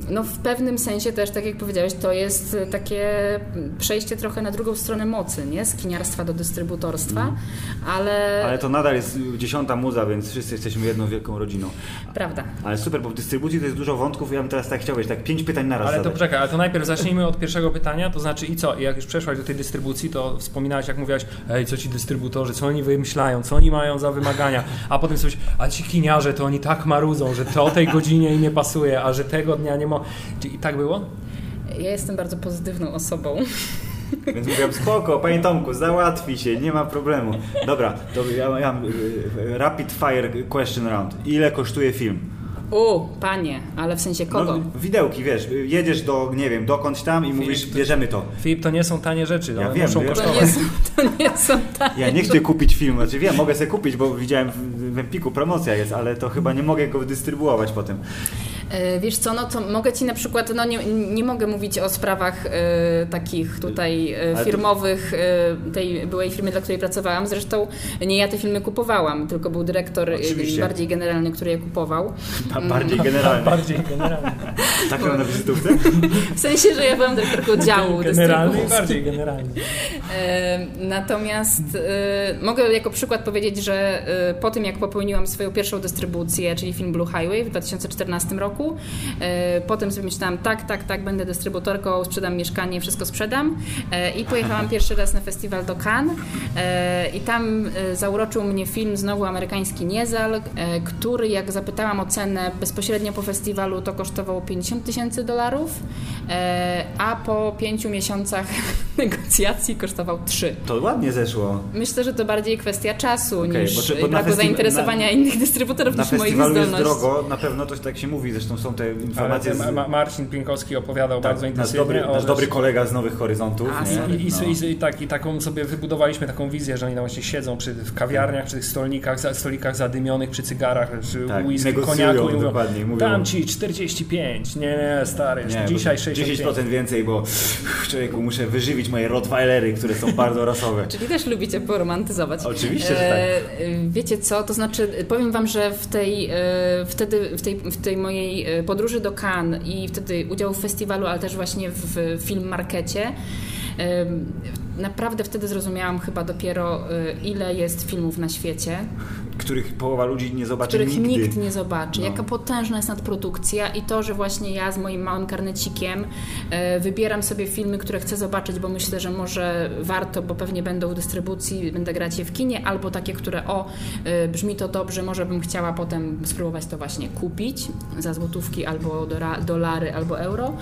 No w pewnym sensie też, tak jak powiedziałeś, to jest takie przejście trochę na drugą stronę mocy, nie? Z kiniarstwa do dystrybutorstwa, mm. ale... Ale to nadal jest dziesiąta muza, więc wszyscy jesteśmy jedną wielką rodziną. Prawda. Ale super, bo w dystrybucji to jest dużo wątków, ja bym teraz tak chciał tak pięć pytań na raz Ale zadać. to czekaj, ale to najpierw zacznijmy od pierwszego pytania, to znaczy i co? Jak już przeszłaś do tej dystrybucji, To wspominałeś, jak mówiłaś, ej, co ci dystrybutorzy, co oni wymyślają, co oni mają za wymagania, a potem coś, a ci kiniarze to oni tak marudzą, że to o tej godzinie im nie pasuje, a że tego dnia nie ma. I tak było? Ja jestem bardzo pozytywną osobą. [LAUGHS] Więc mówię, spoko, panie Tomku, załatwi się, nie ma problemu. Dobra, to ja, ja y, rapid fire question round. Ile kosztuje film? U, panie, ale w sensie kogo? No, widełki, wiesz, jedziesz do, nie wiem, dokądś tam i mówisz, bierzemy to. Filip, to nie są tanie rzeczy, Ja one wiem, muszą. To kosztować. nie, są, to nie są tanie. Ja nie chcę kupić filmu, znaczy wiem, mogę sobie kupić, bo widziałem w, w Empiku promocja jest, ale to chyba nie mogę go dystrybuować potem. E, Wiesz co, no to mogę Ci na przykład, no nie, nie mogę mówić o sprawach e, takich tutaj e, firmowych e, tej byłej firmy, dla której pracowałam. Zresztą nie ja te filmy kupowałam, tylko był dyrektor e, Oczywiście. bardziej generalny, który je kupował. [LAUGHS] Ba- Bardziej generalnie. [LAUGHS] Bardziej generalnie. [LAUGHS] Tak na wizytówce? W sensie, że ja byłam dyrektorką działu Generalnie i bardziej generalnie. E, Natomiast e, mogę jako przykład powiedzieć, że e, po tym jak popełniłam swoją pierwszą dystrybucję, czyli film Blue Highway w 2014 roku, e, potem sobie myślałam, tak, tak, tak, będę dystrybutorką, sprzedam mieszkanie, wszystko sprzedam e, i pojechałam pierwszy raz na festiwal do Cannes e, i tam zauroczył mnie film znowu amerykański Niezal, który jak zapytałam o cenę bezpośrednio po festiwalu, to kosztował 50 tysięcy dolarów, a po pięciu miesiącach [LAUGHS] negocjacji kosztował 3. To ładnie zeszło. Myślę, że to bardziej kwestia czasu Okej, niż na braku zainteresowania na- innych dystrybutorów Na niż moich festiwalu jest zdolności. drogo, na pewno to tak się mówi, zresztą są te informacje Ma- z... Ma- Marcin Pinkowski opowiadał tak, bardzo nasz intensywnie dobry, o nasz dobry kolega z Nowych Horyzontów. A. I, i, No. i, i, tak, I taką sobie wybudowaliśmy taką wizję, że oni tam właśnie siedzą przy, w kawiarniach, przy tych stolikach, za, stolikach zadymionych, przy cygarach, przy Tak, whisky, koniaku i mówią, dokładnie, mówią- dam ci 45, nie, nie, stary, Nie, dzisiaj bo 65. 10% więcej, bo człowieku, muszę wyżywić moje Rottweilery, które są bardzo rasowe. [LAUGHS] Czyli też lubicie poromantyzować. Oczywiście, że E, Wiecie co, to znaczy powiem Wam, że w tej, e, wtedy, w tej, w tej mojej e, podróży do Cannes i wtedy udział w festiwalu, ale też właśnie w film markecie, naprawdę wtedy zrozumiałam chyba dopiero e, ile jest filmów na świecie, Których połowa ludzi nie zobaczy których nigdy. nikt nie zobaczy. No. Jaka potężna jest nadprodukcja i to, że właśnie ja z moim małym karnecikiem e, wybieram sobie filmy, które chcę zobaczyć, bo myślę, że może warto, bo pewnie będą w dystrybucji, będę grać je w kinie, albo takie, które o, e, brzmi to dobrze, może bym chciała potem spróbować to właśnie kupić za złotówki albo dora- dolary, albo euro.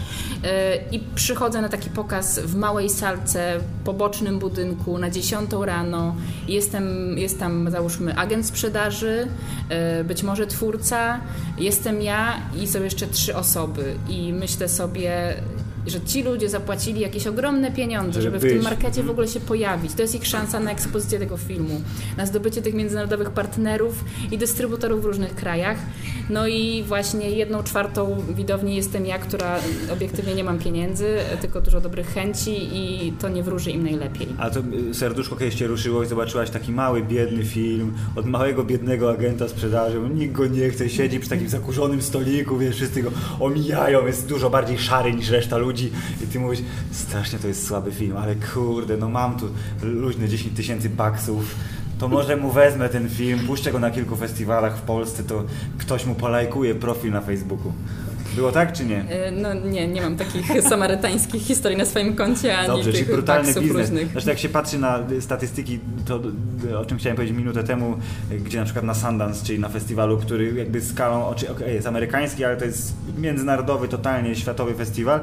E, I przychodzę na taki pokaz w małej salce, pobocznym budynku na 10 rano. Jestem, jest tam załóżmy agent sprzedaży, e, być może twórca, jestem ja i są jeszcze trzy osoby. I myślę sobie, że ci ludzie zapłacili jakieś ogromne pieniądze, Żeby żeby, w tym markecie w Mhm. ogóle się pojawić. To jest ich szansa na ekspozycję tego filmu, na zdobycie tych międzynarodowych partnerów i dystrybutorów w różnych krajach. No i właśnie jedną czwartą widowni jestem ja, która obiektywnie nie mam pieniędzy, tylko dużo dobrych chęci i to nie wróży im najlepiej. A to y, serduszko kiedyś cię ruszyło i zobaczyłaś taki mały, biedny film od małego, biednego agenta sprzedaży, nikt go nie chce, siedzi przy takim zakurzonym stoliku, wiesz, wszyscy go omijają, jest dużo bardziej szary niż reszta ludzi i ty mówisz, strasznie to jest słaby film, ale kurde, no mam tu luźne 10 tysięcy baksów, to może mu wezmę ten film, puszczę go na kilku festiwalach w Polsce, to ktoś mu polajkuje profil na Facebooku. Było tak, czy nie? E, No nie, nie mam takich [LAUGHS] samarytańskich historii na swoim koncie, ani Dobrze, czyli tych brutalny baksów biznes. różnych. Zresztą jak się patrzy na statystyki, to y, o czym chciałem powiedzieć minutę temu, y, gdzie na przykład na Sundance, czyli na festiwalu, który jakby skalą, okej, jest amerykański, ale to jest międzynarodowy, totalnie światowy festiwal,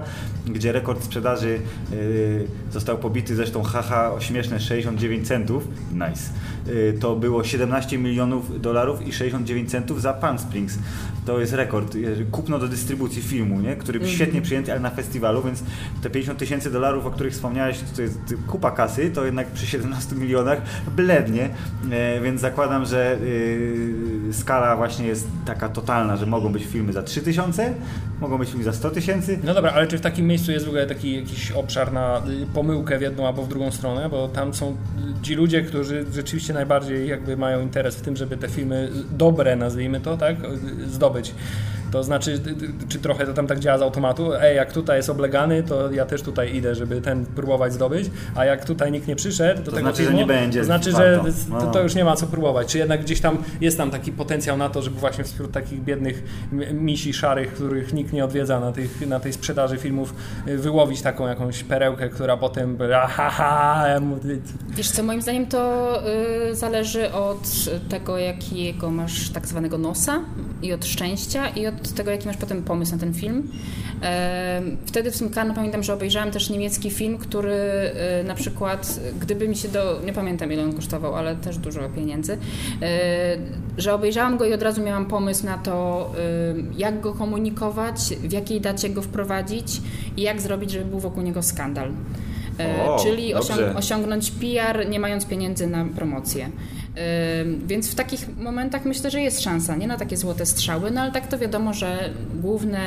gdzie rekord sprzedaży y, został pobity zresztą haha o śmieszne 69 centów, nice. Y, to było 17 milionów dolarów i 69 centów za Palm Springs. To jest rekord. Y, Kupno do dystrybucji filmu, nie? który Mhm. świetnie przyjęty, ale na festiwalu, więc te 50 tysięcy dolarów, o których wspomniałeś, to jest kupa kasy, to jednak przy 17 milionach blednie, e, więc zakładam, że y, skala właśnie jest taka totalna, że mogą być filmy za 3 tysiące, mogą być filmy za 100 tysięcy. No dobra, ale czy w takim miejscu jest w ogóle taki jakiś obszar na y, pomyłkę w jedną albo w drugą stronę? Bo tam są ci ludzie, którzy rzeczywiście najbardziej jakby mają interes w tym, żeby te filmy dobre, nazwijmy to, tak, y, zdobyć. To znaczy, czy trochę to tam tak działa z automatu? Ej, jak tutaj jest oblegany, to ja też tutaj idę, żeby ten próbować zdobyć, a jak tutaj nikt nie przyszedł do To tego znaczy, że filmu, nie będzie to znaczy, że warto. No. to, to już nie ma co próbować. Czy jednak gdzieś tam jest tam taki potencjał na to, żeby właśnie wśród takich biednych misi szarych, których nikt mnie odwiedza na, tych, na tej sprzedaży filmów, y, wyłowić taką jakąś perełkę, która potem ha Wiesz co, moim zdaniem to y, zależy od tego, jakiego masz tak zwanego nosa i od szczęścia i od tego, jaki masz potem pomysł na ten film. Wtedy w Cannes pamiętam, że obejrzałam też niemiecki film, który y, na przykład, gdyby mi się do... nie pamiętam ile on kosztował, ale też dużo pieniędzy, y, że obejrzałam go i od razu miałam pomysł na to, y, jak go komunikować, w jakiej dacie go wprowadzić i jak zrobić, żeby był wokół niego skandal. O, Czyli osiąg osiągnąć PR, nie mając pieniędzy na promocję. Więc w takich momentach myślę, że jest szansa, nie na takie złote strzały, no ale tak to wiadomo, że główne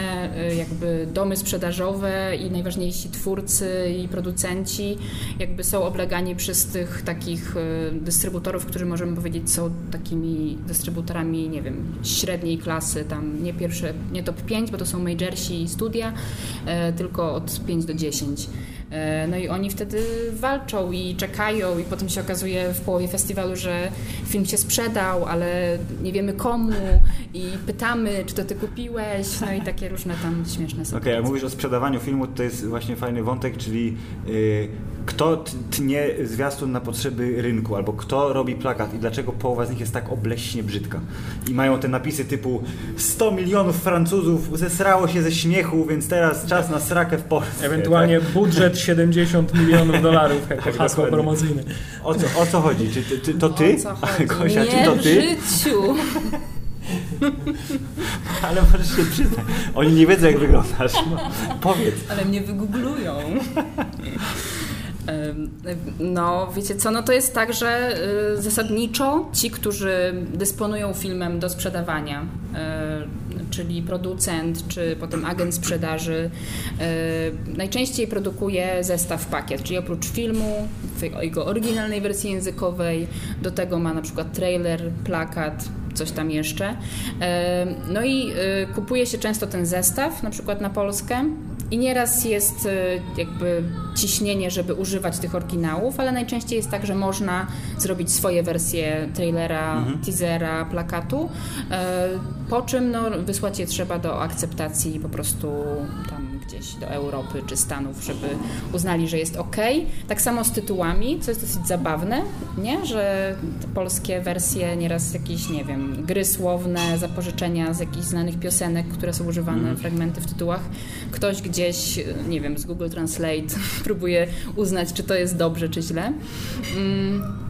y, jakby domy sprzedażowe i najważniejsi twórcy i producenci jakby są oblegani przez tych takich y, dystrybutorów, którzy możemy powiedzieć są takimi dystrybutorami, nie wiem, średniej klasy, tam nie pierwsze, nie top 5, bo to są majorsi i studia, y, tylko od 5 do 10. E, no i oni wtedy walczą i czekają i potem się okazuje w połowie festiwalu, że film się sprzedał, ale nie wiemy komu i pytamy, czy to ty kupiłeś, no i takie różne tam śmieszne sytuacje. Okej, okay, a mówisz o sprzedawaniu filmu, to jest właśnie fajny wątek, czyli yy, kto tnie zwiastun na potrzeby rynku, albo kto robi plakat i dlaczego połowa z nich jest tak obleśnie brzydka. I mają te napisy typu 100 milionów Francuzów zesrało się ze śmiechu, więc teraz czas na srakę w Polsce. Ewentualnie tak? budżet 70 milionów dolarów jako [LAUGHS] tak, hasło promocyjne. O co, o co chodzi? Czy, ty, to ty? O co chodzi? [LAUGHS] Kosia, Nie czy to ty? w życiu. [LAUGHS] Ale możesz się przyznać. Oni nie wiedzą, jak wyglądasz. No, powiedz. Ale mnie wygooglują. No, wiecie co, no to jest tak, że y, zasadniczo ci, którzy dysponują filmem do sprzedawania, y, czyli producent, czy potem agent sprzedaży, y, najczęściej produkuje zestaw pakiet, czyli oprócz filmu, jego oryginalnej wersji językowej, do tego ma na przykład trailer, plakat, coś tam jeszcze. No i kupuje się często ten zestaw, na przykład na Polskę, i nieraz jest y, jakby ciśnienie, żeby używać tych oryginałów, ale najczęściej jest tak, że można zrobić swoje wersje trailera, mhm. teasera, plakatu, e, po czym no, wysłać je trzeba do akceptacji po prostu tam gdzieś do Europy czy Stanów, żeby uznali, że jest ok. Tak samo z tytułami, co jest dosyć zabawne, nie? że polskie wersje nieraz jakieś, nie wiem, gry słowne, zapożyczenia z jakichś znanych piosenek, które są używane, mm. fragmenty w tytułach, ktoś gdzieś, nie wiem, z Google Translate [LAUGHS] próbuje uznać, czy to jest dobrze, czy źle. Mm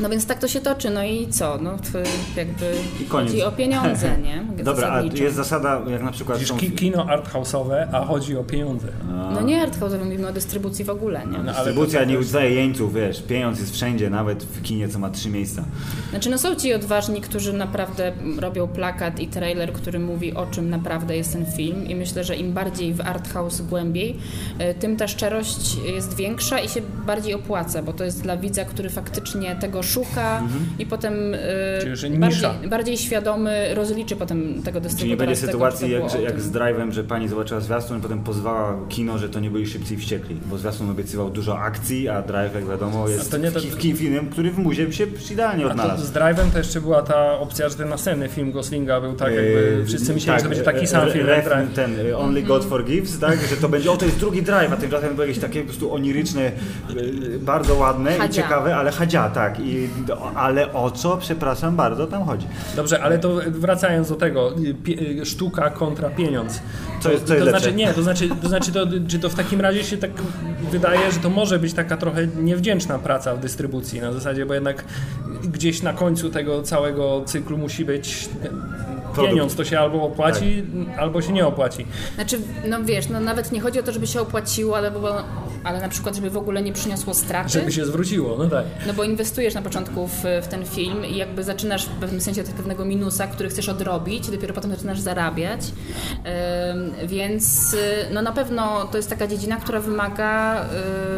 no więc tak to się toczy, no i co? No jakby I koniec. chodzi o pieniądze, nie? [LAUGHS] Dobra, a jest zasada, jak na przykład... Są... kino arthouse'owe, a chodzi o pieniądze. A. No nie arthouse'owe, mówimy o dystrybucji w ogóle, nie? No, Dystrybucja nie uznaje jeńców, wiesz, pieniądz jest wszędzie, nawet w kinie, co ma trzy miejsca. Znaczy, no są ci odważni, którzy naprawdę robią plakat i trailer, który mówi o czym naprawdę jest ten film i myślę, że im bardziej w arthouse głębiej, e, tym ta szczerość jest większa i się bardziej opłaca, bo to jest dla widza, który faktycznie tego szuka mhm. i potem y, bardziej, bardziej, świadomy rozliczy potem tego dystrybutora. Czyli nie będzie sytuacji jak, jak z Drive'em, że pani zobaczyła zwiastun i potem pozwała kino, że to nie byli szybcy i wściekli, bo zwiastun obiecywał dużo akcji, a Drive, jak wiadomo, jest to nie to... filmem, który w muzie się idealnie odnalazł. z Drive'em to jeszcze była ta opcja, że ten następny film Goslinga był tak jakby, eee, wszyscy myśleli, tak, że to będzie taki sam film. Ref, ten Only God mhm. Forgives, tak, że to będzie, o to jest drugi Drive, a tymczasem były jakieś takie po prostu oniryczne, bardzo ładne hadzia. i ciekawe, ale hadzia, tak, i ale o co, przepraszam bardzo, tam chodzi. Dobrze, ale to wracając do tego, sztuka kontra pieniądz. Co jest, co jest to znaczy nie, to znaczy, to znaczy to, czy to w takim razie się tak wydaje, że to może być taka trochę niewdzięczna praca w dystrybucji na zasadzie, bo jednak gdzieś na końcu tego całego cyklu musi być pieniądz, to się albo opłaci, tak. albo się nie opłaci. Znaczy, no wiesz, no nawet nie chodzi o to, żeby się opłaciło, ale, bo, ale na przykład, żeby w ogóle nie przyniosło straty. Żeby się zwróciło, no tak. No bo inwestujesz na początku w, w ten film i jakby zaczynasz w pewnym sensie od pewnego minusa, który chcesz odrobić, dopiero potem zaczynasz zarabiać. Yy, więc y, no na pewno to jest taka dziedzina, która wymaga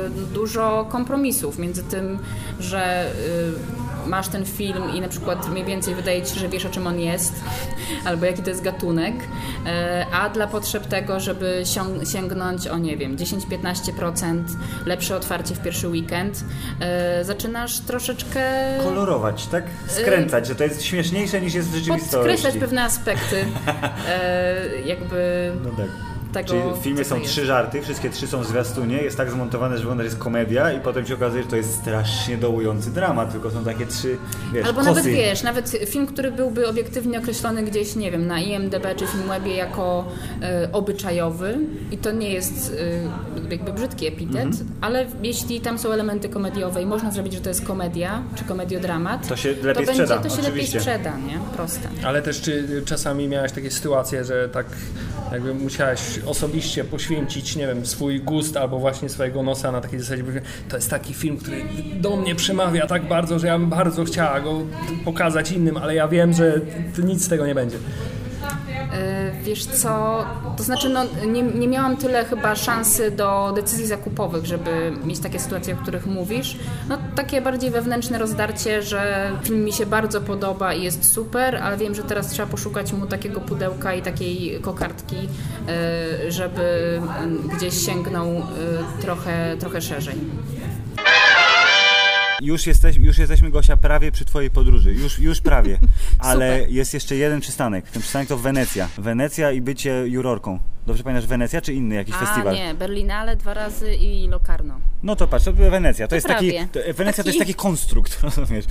yy, dużo kompromisów między tym, że yy, masz ten film i na przykład mniej więcej wydaje ci się, że wiesz o czym on jest, [LAUGHS] albo jaki to jest gatunek, e, a dla potrzeb tego, żeby sięgnąć o nie wiem, 10-15% lepsze otwarcie w pierwszy weekend, e, zaczynasz troszeczkę kolorować, tak? Skręcać, że to jest śmieszniejsze niż jest w rzeczywistości. Podkreślać pewne aspekty, [LAUGHS] jakby... No tak tego. Czyli w filmie są trzy żarty, wszystkie trzy są w zwiastunie, jest tak zmontowane, że wygląda, że jest komedia i potem się okazuje, że to jest strasznie dołujący dramat, tylko są takie trzy, wiesz, Albo kosy. nawet wiesz, nawet film, który byłby obiektywnie określony gdzieś, nie wiem, na IMDB czy Filmwebie jako y, obyczajowy i to nie jest y, jakby brzydki epitet, mhm. ale jeśli tam są elementy komediowe i można zrobić, że to jest komedia czy komediodramat, to się lepiej to sprzeda. Będzie, to się oczywiście. lepiej sprzeda, nie? Proste. Ale też czy czasami miałeś takie sytuacje, że tak jakby musiałeś osobiście poświęcić, nie wiem, swój gust albo właśnie swojego nosa na takiej zasadzie, to jest taki film, który do mnie przemawia tak bardzo, że ja bym bardzo chciała go pokazać innym, ale ja wiem, że nic z tego nie będzie. E, wiesz co, to znaczy no, nie, nie miałam tyle chyba szansy do decyzji zakupowych, żeby mieć takie sytuacje, o których mówisz. No takie bardziej wewnętrzne rozdarcie, że film mi się bardzo podoba i jest super, ale wiem, że teraz trzeba poszukać mu takiego pudełka i takiej kokardki, e, żeby gdzieś sięgnął e, trochę, trochę szerzej. Już, jesteś, już jesteśmy, Gosia, prawie przy twojej podróży. Już, już prawie. [LAUGHS] Ale Super. jest jeszcze jeden przystanek. Ten przystanek to Wenecja. Wenecja i bycie jurorką. Dobrze pamiętasz Wenecja czy inny jakiś A, festiwal? nie, Berlinale dwa razy i Locarno. No to patrz, to Wenecja. To, to jest taki, to, Wenecja taki... to jest taki konstrukt, [LAUGHS] rozumiesz?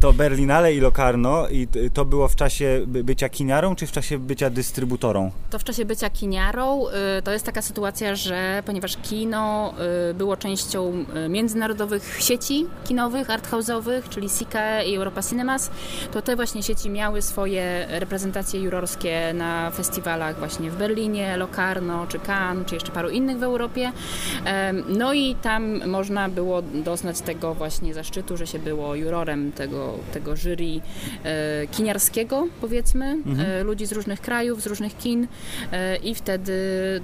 To Berlinale i Locarno i to było w czasie bycia kiniarą, czy w czasie bycia dystrybutorą? To w czasie bycia kiniarą. Y, to jest taka sytuacja, że ponieważ kino y, było częścią y, międzynarodowych sieci kinowych, arthouse'owych, czyli Sika i Europa Cinemas, to te właśnie sieci miały swoje reprezentacje jurorskie na festiwalach właśnie w Berlinie, Locarno, czy Cannes, czy jeszcze paru innych w Europie. No i tam można było doznać tego właśnie zaszczytu, że się było jurorem tego, tego jury e, kiniarskiego, powiedzmy, mhm. E, ludzi z różnych krajów, z różnych kin e, i wtedy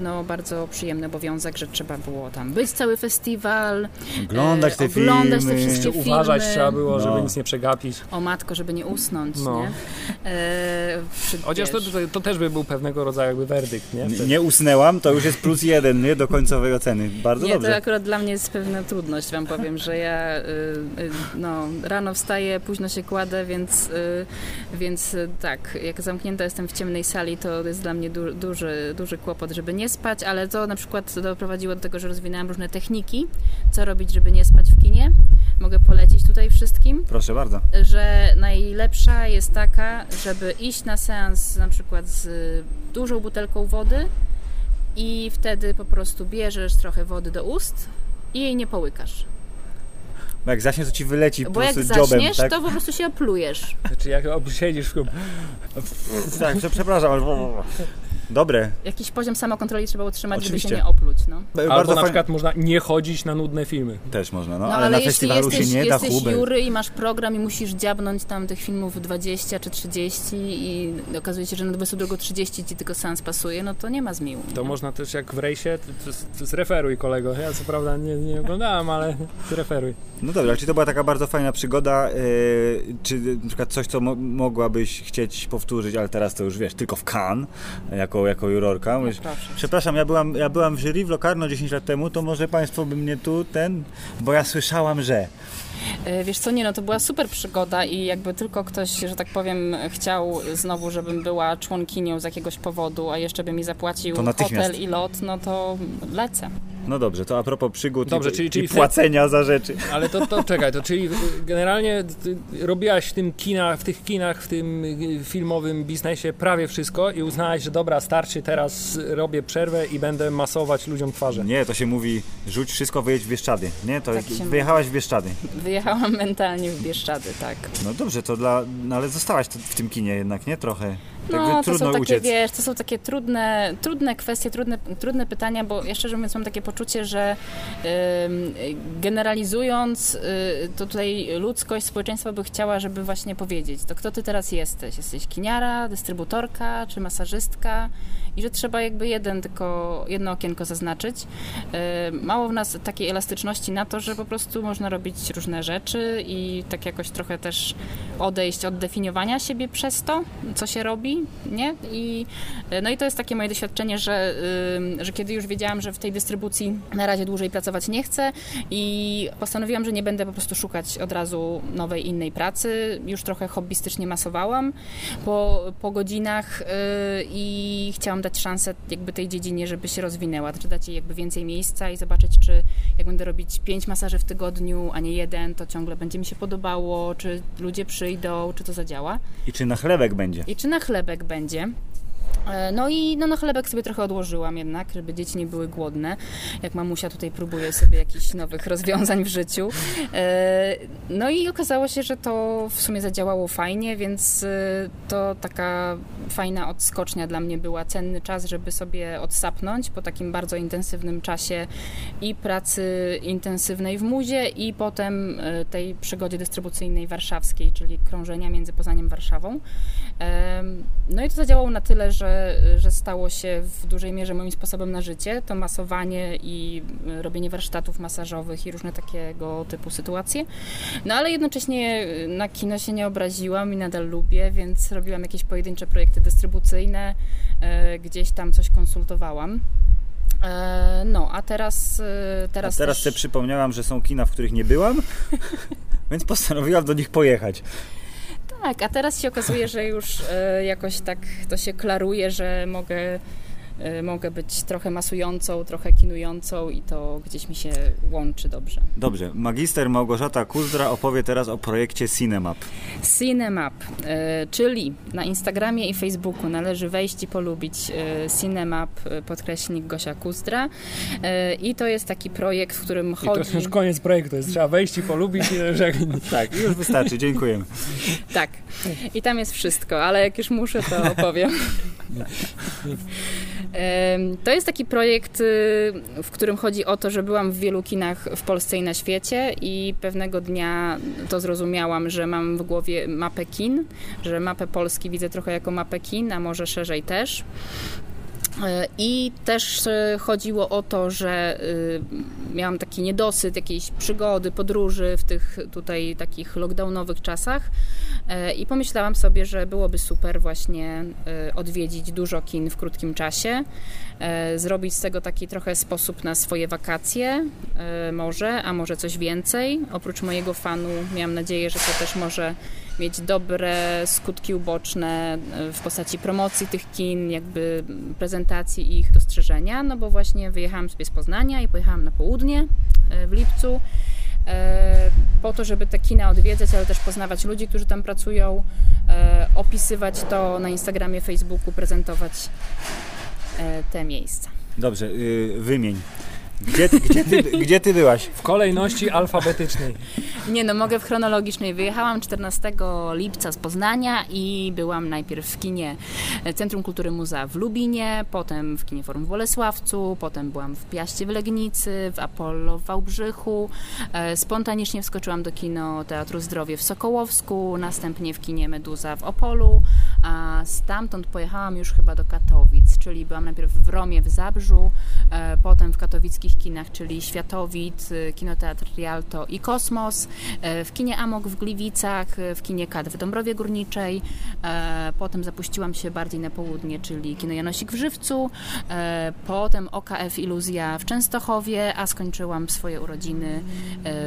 no, bardzo przyjemny obowiązek, że trzeba było tam być cały festiwal, oglądać te oglądać filmy, te wszystkie filmy. Uważać trzeba było, żeby no. nic nie przegapić. O matko, żeby nie usnąć, no. nie? E, Chociaż to, to, to, też by był pewnego rodzaju jakby werdykt, nie? nie usnęłam, to już jest plus jeden nie? do końcowej oceny. Bardzo nie, dobrze. to akurat dla mnie jest pewna trudność, wam powiem, że ja y, y, no, rano wstaję, późno się kładę, więc, y, więc tak, jak zamknięta jestem w ciemnej sali, to jest dla mnie du duży, duży kłopot, żeby nie spać, ale to na przykład doprowadziło do tego, że rozwinęłam różne techniki, co robić, żeby nie spać w kinie. Mogę polecić tutaj wszystkim. Proszę bardzo. Że najlepsza jest taka, żeby iść na seans na przykład z dużą butelką wody, i wtedy po prostu bierzesz trochę wody do ust i jej nie połykasz. Bo jak zaśniesz, to ci wyleci Bo po jak prostu zaśniesz, dziobem, tak? to po prostu się oplujesz. Znaczy jak siedzisz w... tak, przepraszam, ale... Dobre. Jakiś poziom samokontroli trzeba utrzymać, Oczywiście. żeby się nie opluć. No. Albo Bardzo na przykład można nie chodzić na nudne filmy. Też można, no, no ale, ale na festiwalu jesteś, się nie da jesteś jury i masz program i musisz dziabnąć tam tych filmów 20 czy 30 i okazuje się, że na 22.30 ci tylko sens pasuje, no to nie ma zmiłu. To nie? można też jak w rejsie, zreferuj kolego. Ja co prawda nie, nie oglądałem, ale [LAUGHS] zreferuj. No dobra, czy to była taka bardzo fajna przygoda, yy, czy na przykład coś, co mo mogłabyś chcieć powtórzyć, ale teraz to już wiesz, tylko w Cannes, jako, jako jurorka. Mówisz, przepraszam, ja byłam, ja byłam w jury w Locarno 10 lat temu, to może Państwo by mnie tu ten, bo ja słyszałam, że... E, wiesz co, nie no, to była super przygoda i jakby tylko ktoś, że tak powiem, chciał znowu, żebym była członkinią z jakiegoś powodu, a jeszcze by mi zapłacił hotel i lot, no to lecę. No dobrze, to a propos przygód dobrze, i, czyli, czyli i płacenia za rzeczy. Ale to, to czekaj, to czyli generalnie robiłaś w tym kinach, w tych kinach, w tym filmowym biznesie prawie wszystko i uznałaś, że dobra, starczy, teraz robię przerwę i będę masować ludziom twarze. Nie, to się mówi, rzuć wszystko, wyjedź w Bieszczady. Nie, to tak wyjechałaś w Bieszczady. Wyjechałam mentalnie w Bieszczady, tak. No dobrze, to dla, no ale zostałaś w tym kinie jednak, nie? Trochę. No, to są takie, uciec. wiesz, to są takie trudne, trudne kwestie, trudne, trudne pytania, bo ja szczerze mówiąc mam takie poczucie, że generalizując, y, to tutaj ludzkość, społeczeństwo by chciała, żeby właśnie powiedzieć, to kto ty teraz jesteś? Jesteś kiniara, dystrybutorka czy masażystka? i że trzeba jakby jeden tylko, jedno okienko zaznaczyć. E, mało w nas takiej elastyczności na to, że po prostu można robić różne rzeczy i tak jakoś trochę też odejść od definiowania siebie przez to, co się robi, nie? I, e, no i to jest takie moje doświadczenie, że, że kiedy już wiedziałam, że w tej dystrybucji na razie dłużej pracować nie chcę i postanowiłam, że nie będę po prostu szukać od razu nowej, innej pracy. Już trochę hobbystycznie masowałam po, po godzinach e, i chciałam dać szansę jakby tej dziedzinie, żeby się rozwinęła, czy dać jej jakby więcej miejsca i zobaczyć, czy jak będę robić pięć masaży w tygodniu, a nie jeden, to ciągle będzie mi się podobało, czy ludzie przyjdą, czy to zadziała. I czy na chlebek będzie. I czy na chlebek będzie. E, no i no, na chlebek sobie trochę odłożyłam jednak, żeby dzieci nie były głodne, jak mamusia tutaj próbuje sobie jakichś nowych rozwiązań w życiu. E, no i okazało się, że to w sumie zadziałało fajnie, więc e, to taka fajna odskocznia dla mnie była, cenny czas, żeby sobie odsapnąć po takim bardzo intensywnym czasie i pracy intensywnej w muzie i potem tej przygodzie dystrybucyjnej warszawskiej, czyli krążenia między Poznaniem Warszawą. No i to zadziałało na tyle, że, że stało się w dużej mierze moim sposobem na życie. To masowanie i robienie warsztatów masażowych i różne takiego typu sytuacje. No ale jednocześnie na kino się nie obraziłam i nadal lubię, więc robiłam jakieś pojedyncze projekty dystrybucyjne, gdzieś tam coś konsultowałam. E, no, a teraz. Teraz, a teraz też... sobie przypomniałam, że są kina, w których nie byłam, [LAUGHS] więc postanowiłam do nich pojechać. Tak, a teraz się okazuje, że już e, jakoś tak to się klaruje, że mogę mogę być trochę masującą, trochę kinującą i to gdzieś mi się łączy dobrze. Dobrze. Magister Małgorzata Kuzdra opowie teraz o projekcie Cinemap. Cinemap, y, czyli na Instagramie i Facebooku należy wejść i polubić y, Cinemap podkreślnik Gosia Kuzdra i to jest taki projekt, w którym chodzi... I to jest już koniec projektu, jest trzeba wejść i polubić. I... [LAUGHS] tak, już wystarczy, dziękujemy. tak, i tam jest wszystko, ale jak już muszę, to [LAUGHS] opowiem. To jest taki projekt, y, w którym chodzi o to, że byłam w wielu kinach w Polsce i na świecie i pewnego dnia to zrozumiałam, że mam w głowie mapę kin, że mapę Polski widzę trochę jako mapę kin, a może szerzej też. E, I też e, chodziło o to, że e, miałam taki niedosyt jakiejś przygody, podróży w tych tutaj takich lockdownowych czasach i pomyślałam sobie, że byłoby super właśnie odwiedzić dużo kin w krótkim czasie, zrobić z tego taki trochę sposób na swoje wakacje, może, a może coś więcej. Oprócz mojego fanu miałam nadzieję, że to też może mieć dobre skutki uboczne e, w postaci promocji tych kin, jakby prezentacji ich dostrzeżenia, no bo właśnie wyjechałam sobie z Poznania i pojechałam na południe e, w lipcu e, po to, żeby te kina odwiedzać, ale też poznawać ludzi, którzy tam pracują, opisywać to na Instagramie, Facebooku, prezentować te miejsca. Dobrze, y, wymień gdzie ty, gdzie, ty, gdzie ty byłaś? W kolejności alfabetycznej. Nie no, mogę w chronologicznej. Wyjechałam 14 lipca z Poznania i byłam najpierw w kinie Centrum Kultury Muza w Lubinie, potem w kinie Forum w Bolesławcu, potem byłam w Piaście w Legnicy, w Apollo w Wałbrzychu. E, spontanicznie wskoczyłam do kino Teatru Zdrowie w Sokołowsku, następnie w kinie Meduza w Opolu, a stamtąd pojechałam już chyba do Katowic, czyli byłam najpierw w Romie w Zabrzu, e, potem w katowickich kinach, czyli Światowid, e, Kinoteatr Rialto i Kosmos, e, w kinie Amok w Gliwicach, w kinie KAD w Dąbrowie Górniczej, potem zapuściłam się bardziej na południe, czyli kino Janosik w Żywcu, potem OKF Iluzja w Częstochowie, a skończyłam swoje urodziny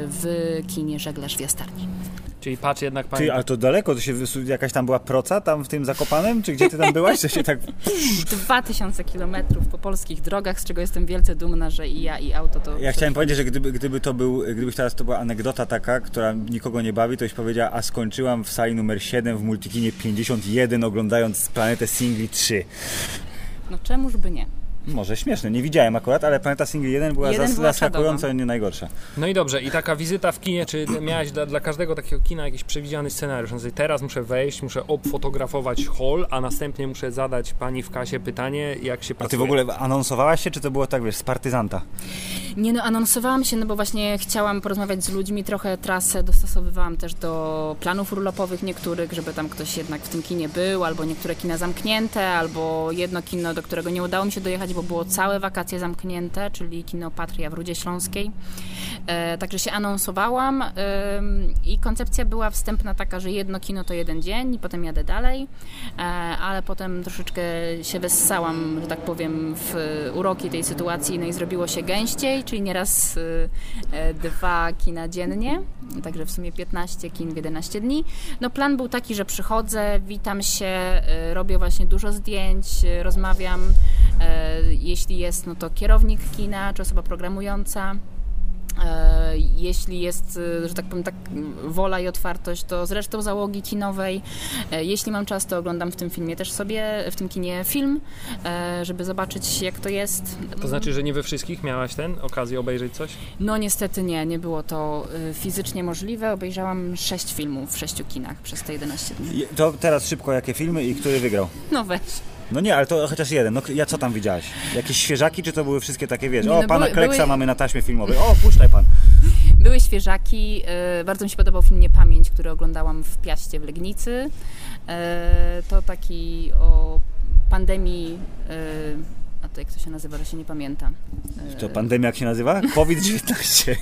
w kinie Żeglarz w Jastarni. Czyli patrz jednak pani... Ty, ale to daleko, to się jakaś tam była proca tam w tym Zakopanem? Czy gdzie ty tam byłaś? To się tak... [LAUGHS] Dwa tysiące kilometrów po polskich drogach, z czego jestem wielce dumna, że i ja i auto to... Ja chciałem powiedzieć, że gdyby, gdyby to był, gdybyś teraz to była anegdota taka, która nikogo nie bawi, to byś powiedziała, a skończyłam w sali numer 7 w Multikinie 51 oglądając Planetę Singli 3. No czemuż by nie? Może śmieszne, nie widziałem akurat, ale Planeta Single 1 była Jeden zas- była czadowa. nie najgorsza. No i dobrze, i taka wizyta w kinie, czy miałeś dla, dla każdego takiego kina jakiś przewidziany scenariusz? Na zasadzie teraz muszę wejść, muszę obfotografować hall, a następnie muszę zadać pani w kasie pytanie, jak się A pracuje. ty w ogóle anonsowałaś się, czy to było tak, wiesz, z partyzanta? Nie no, anonsowałam się, no bo właśnie chciałam porozmawiać z ludźmi, trochę trasę dostosowywałam też do planów urlopowych niektórych, żeby tam ktoś jednak w tym kinie był, albo niektóre kina zamknięte, albo jedno kino, do którego nie udało mi się dojechać, bo było całe wakacje zamknięte, czyli kino Patria w Rudzie Śląskiej. E, także się anonsowałam ym, i koncepcja była wstępna taka, że jedno kino to jeden dzień i potem jadę dalej, e, ale potem troszeczkę się wessałam, że tak powiem, w uroki tej sytuacji, no i zrobiło się gęściej, czyli nieraz y, e, dwa kina dziennie, także w sumie 15 kin w 11 dni. No plan był taki, że przychodzę, witam się, y, robię właśnie dużo zdjęć, rozmawiam, e, jeśli jest, no to kierownik kina, czy osoba programująca, E, Jeśli jest, e, że tak powiem, tak wola i otwartość, to z resztą załogi kinowej. E, Jeśli mam czas, to oglądam w tym filmie też sobie, w tym kinie film, żeby zobaczyć jak to jest. To znaczy, że nie we wszystkich miałaś ten okazję obejrzeć coś? No niestety nie, nie było to fizycznie możliwe. Obejrzałam sześć filmów w sześciu kinach przez te 11 dni. To teraz szybko, jakie filmy i który wygrał? No weź. No nie, ale to chociaż jeden. No ja co tam widziałaś? Jakieś świeżaki, czy to były wszystkie takie, wiesz, Nie, o, no pana były- Kleksa były- mamy na taśmie filmowej, o, puszczaj pan. [LAUGHS] Były świeżaki. e, Bardzo mi się podobał film Niepamięć, który oglądałam w Piaście w Legnicy. E, To taki o pandemii. A to jak to się nazywa, to się nie pamięta. To pandemia jak się nazywa? [LAUGHS] COVID-19.